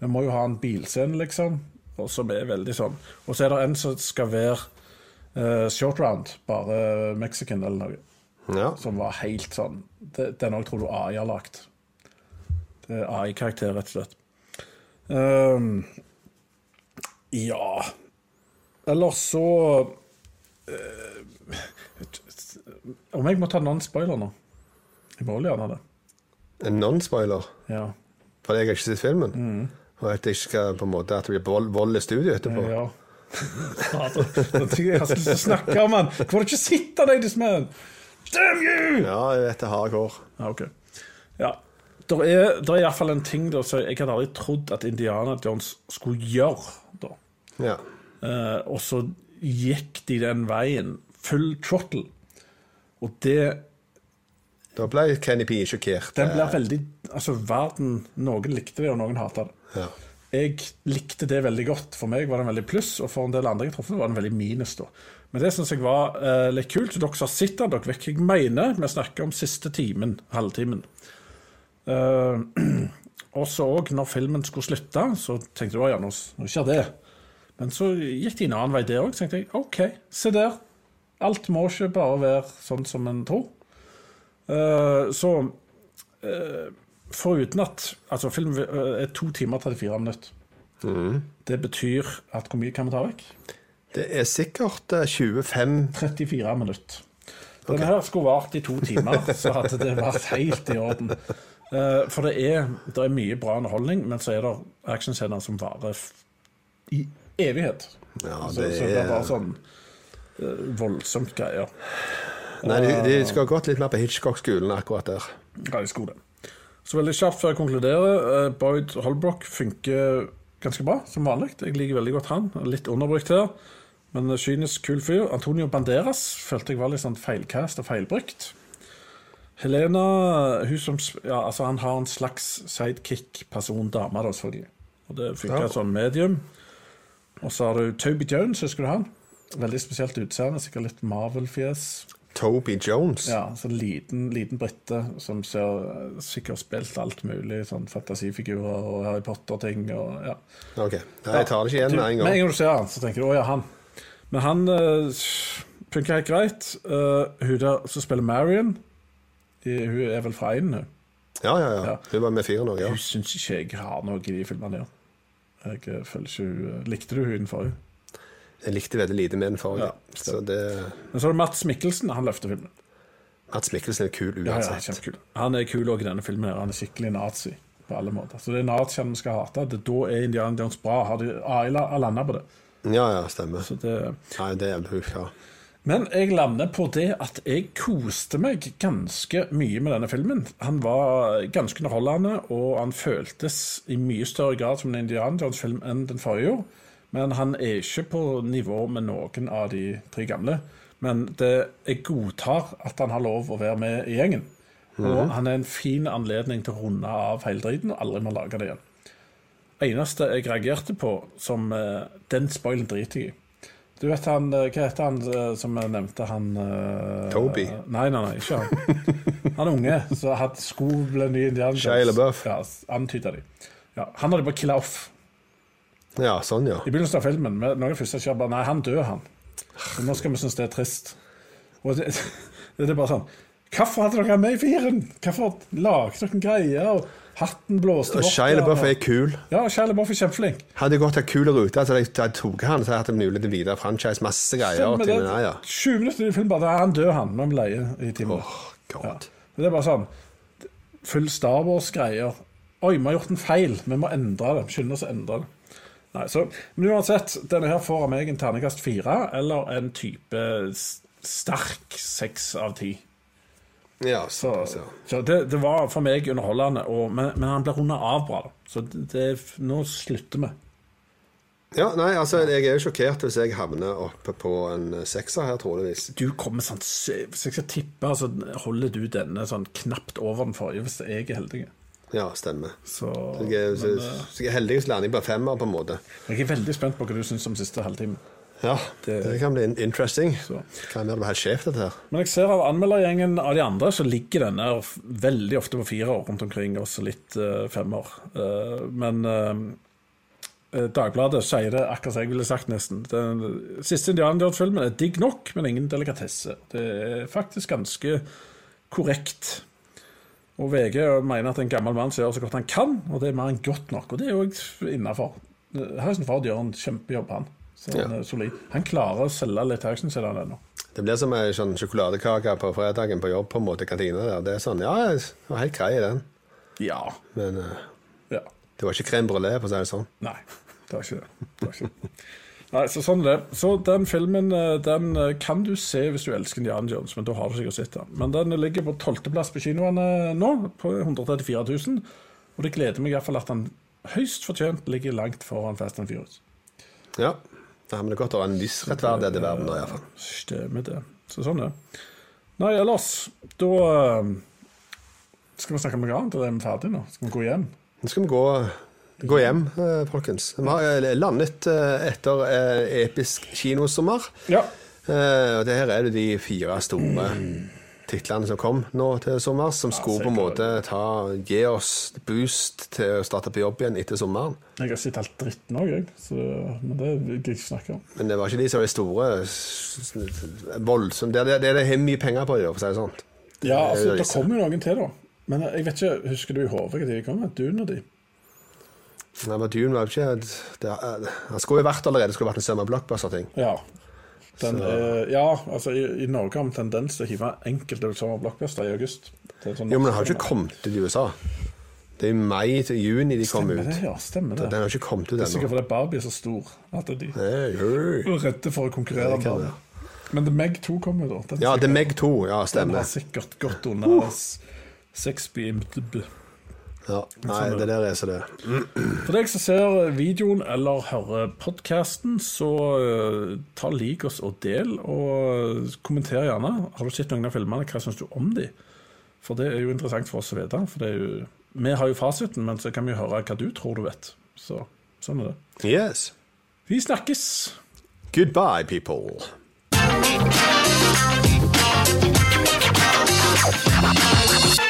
Vi må jo ha en bilscene, liksom, og som er veldig sånn. Og så er det en som skal være uh, short round, bare Mexican eller noe Ja. som var helt sånn det, Den òg tror du AI har lagd. Det er AI-karakter, rett og slett. Um, ja Ellers så eh, Om jeg må ta non-spoiler nå? Jeg må vel gjerne det. En non-spoiler. Ja. For jeg har ikke sett filmen. Mm. Og at det ikke skal på en måte at det blir vold, vold i studio etterpå. ja. Fader, Jeg har så lyst til å snakke om den. Hvorfor ikke sitte deg, Ladies Man? Damn you! Ja, jeg vet det hardcore. Ja, ok. Ja. Det er, der er iallfall en ting da, som jeg hadde aldri trodd at Indiana Jones skulle gjøre. da. Ja. Eh, og så gikk de den veien. Full throttle. Og det Da ble Kenny P sjokkert. Den blir veldig Altså, verden Noen likte det, og noen hata det. Ja. Jeg likte det veldig godt. For meg var det en veldig pluss, og for en del andre jeg traff, var det en veldig minus. da. Men det syns jeg var eh, litt kult. Dere som har sett den, dere vet hva jeg mener. Vi snakker om siste timen, halvtimen. Uh, og så òg, når filmen skulle slutte, så tenkte jeg ja, nå nå skjer det. Men så gikk de en annen vei der òg. Så tenkte jeg OK, se der. Alt må ikke bare være sånn som en tror. Eh, så uh, foruten at altså film er to timer og 34 minutter. Det betyr at hvor mye kan vi ta vekk? Det er sikkert eh, 25 34 minutter. Denne her skulle vart i to timer, så hadde det vært helt i orden. Eh, for det er, det er mye bra underholdning, men så er det actionscener som varer i evighet. Ja, så, det så det er bare sånn eh, voldsomt greier. Nei, de, de skal ha gått litt mer på Hitchcock-skolen akkurat der. Ja, de skulle det. Så veldig kjapt før jeg konkluderer. eh, Boyd Holbrook funker ganske bra, som vanlig. Jeg liker veldig godt han. Litt underbrukt her, men kynisk, kul fyr. Antonio Banderas følte jeg var litt sånn feilcast og feilbrukt. Helena hun som, ja, altså Han har en slags sidekick-person, dame, da, selvfølgelig. Og det funker Ja. sånn medium. Og så har du Toby Jones, husker du han? Veldig spesielt utseende, sikkert litt Marvel-fjes. Toby Jones. Ja, så liten, liten brite som ser eh, sikkert spilt alt mulig, sånn fantasifigurer og Harry Potter-ting ja. Ok, Nei, jeg tar det ikke igjen med en Med en gang. gang du ser han, så tenker du 'å ja, han'. Men han uh, funker helt greit. Uh, hun der som spiller Marion, de, hun er vel fra Einen, hun. Ja, ja, ja. Ja. Hun var med fire nå, ja. Hun syns ikke jeg har noe i de filmene der. Jeg føler ikke hun Likte du hun forrige? Jeg likte veldig lite med den forrige. Ja, så det Men så er det Mats Mikkelsen, han løfter filmen. Mats Mikkelsen er kul Ja, ja, uansett. Han er kul òg i denne filmen. Han er skikkelig nazi på alle måter. Så det er naziene vi skal hate. Det, da er Indiana Jones bra. Har de har landa på det. Ja, ja, stemmer. Så det. Nei, det er hun, ja. Men jeg lander på det at jeg koste meg ganske mye med denne filmen. Han var ganske underholdende, og han føltes i mye større grad som en Indiana Jones-film enn den forrige gjorde. Men han er ikke på nivå med noen av de tre gamle. Men det, jeg godtar at han har lov å være med i gjengen. Og han er en fin anledning til å runde av hele driten og aldri må lage det igjen. eneste jeg reagerte på, som uh, Den spoilen driter jeg i. Du vet han, eh, Hva heter han eh, som jeg nevnte? Han uh, Toby. Nei, nei, nei, ikke han. Han unge som hadde sko ble ny indianer. Shia LaBeouf. Ja, antyda de. Ja, han hadde bare killa off Ja, sånn, ja. i begynnelsen av filmen. med noen første ikke bare Nei, han dør, han. Og nå skal vi synes det er trist. Og det, det er bare sånn Hvorfor hadde dere med i firen? Hvorfor lagde dere greier? Og hatten blåste Og Shia Buff er kul. Ja, Shia Buff er kjempeflink. Hadde gått en kul rute, altså jeg- jeg tok han, så hadde en mulighet til videre franchise, masse greier. Men til, det, ja. 20 minutter i filmen bare han dør, han. Må vi leie i timen. Åh, Ja. God. Men det er bare sånn Full Star Wars-greier. Oi, vi har gjort en feil. Vi må endre det. Skynde oss å endre det. Nei, så, men uansett, denne her får av meg en terningkast fire, eller en type sterk seks av ti. Ja, Så, så, så det, det var for meg underholdende, og, men, men han ble runda av bra. da. Så det, det, nå slutter vi. Ja, nei, altså, jeg er jo sjokkert hvis jeg havner oppe på en sekser her, troligvis. Du kommer sånn Hvis jeg skal tippe, så holder du denne sånn knapt over den forrige, hvis jeg er heldig. Ja, stemmer. Så, Jeg så, men, eh, så jeg er heldig hvis lander jeg på femmer, på en måte. jeg er veldig spent på hva du syns om siste halvtime. Ja, det, Det- kan bli interesting. Så. Kan være helt skjevt, dette her. Men jeg ser av anmeldergjengen av de andre, så ligger denne veldig ofte på fire år rundt omkring, også litt uh, femmer. Uh, men eh, eh, Dagbladet sier det akkurat som jeg ville sagt, nesten. Den siste indianerfilmen er digg nok, men ingen delikatesse. Det er faktisk ganske korrekt. Og VG mener at en gammel mann skal gjøre så godt han kan, og det er mer enn godt nok. Og det er jo innafor. Harrison Ford gjør en kjempejobb, han. Så han Ja. er solid. Han klarer å selge litt actionserie ennå. Det blir som ei sånn sjokoladekake på fredagen på jobb, på en måte, kantina der. Det er sånn, ja, jeg var helt grei den. Ja. Men uh, ja. det var ikke crème brulé, for å si det sånn. Nei, det var ikke det. det, var ikke det. Nei, så sånn er det. Så den filmen eh, den eh, kan du se hvis du elsker Indiana Jones, men da har du sikkert sett den. Men den ligger på tolvteplass på kinoene nå, på 134 000. Og det gleder meg iallfall at den høyst fortjent ligger langt foran Fast and Furious. Ja. Nei, men det er godt å ha en viss rettferdighet i verden nå, iallfall. Stemmer det. Så sånn er det. Nei, ellers Da eh, skal vi snakke om noe annet, eller er vi ferdige nå? Skal vi gå hjem? Nå skal vi gå, gå hjem, eh, folkens. Vi har eh, landet eh, etter episk kinosommer. Ja. Og det her er det de fire store titlene som kom nå til sommer, som skulle på en måte ta, gi oss boost til å starte på jobb igjen etter sommeren. Jeg har sett alt dritten òg, jeg. Så, men det gidder jeg ikke snakke om. Men det var ikke de som var de store voldsomt Det er det det er mye penger på, for å si det sånn. Ja, altså, Det det kommer jo noen til, da. Men jeg vet ikke, husker du i hodet hva de kom med? Dune og de? Nei, men Dune var jo ikke det, Han skulle jo vært allerede, det skulle vært en større blockbuster-ting. Ja. Den er, ja, altså i, i Norge har vi tendens til å hive enkelte summer blockbuster i august. Det sånn Jo, men den har jo ikke kommet ut i USA. Det er i mai til juni de kom Stemmer ut. det, ja. Stemmer det. Den har ikke kommet ut Det er sikkert fordi Barbie er så stor at de er redde for å konkurrere med Barbie. Men The Meg 2 kommer jo da. Den Ja, The Meg 2. Ja, stemmer. Den har sikkert gått under uh. sexbeamed. Ja, nei, det der er så det. For deg som ser videoen eller hører podkasten, så uh, ta lik oss og del, og kommenter gjerne. Har du sett noen av filmene, hva syns du om de? For det er jo interessant for oss å vite. For det er jo, vi har jo fasiten, men så kan vi jo høre hva du tror du vet. Så sånn er det. Yes. Vi snakkes! Goodbye, people. Thank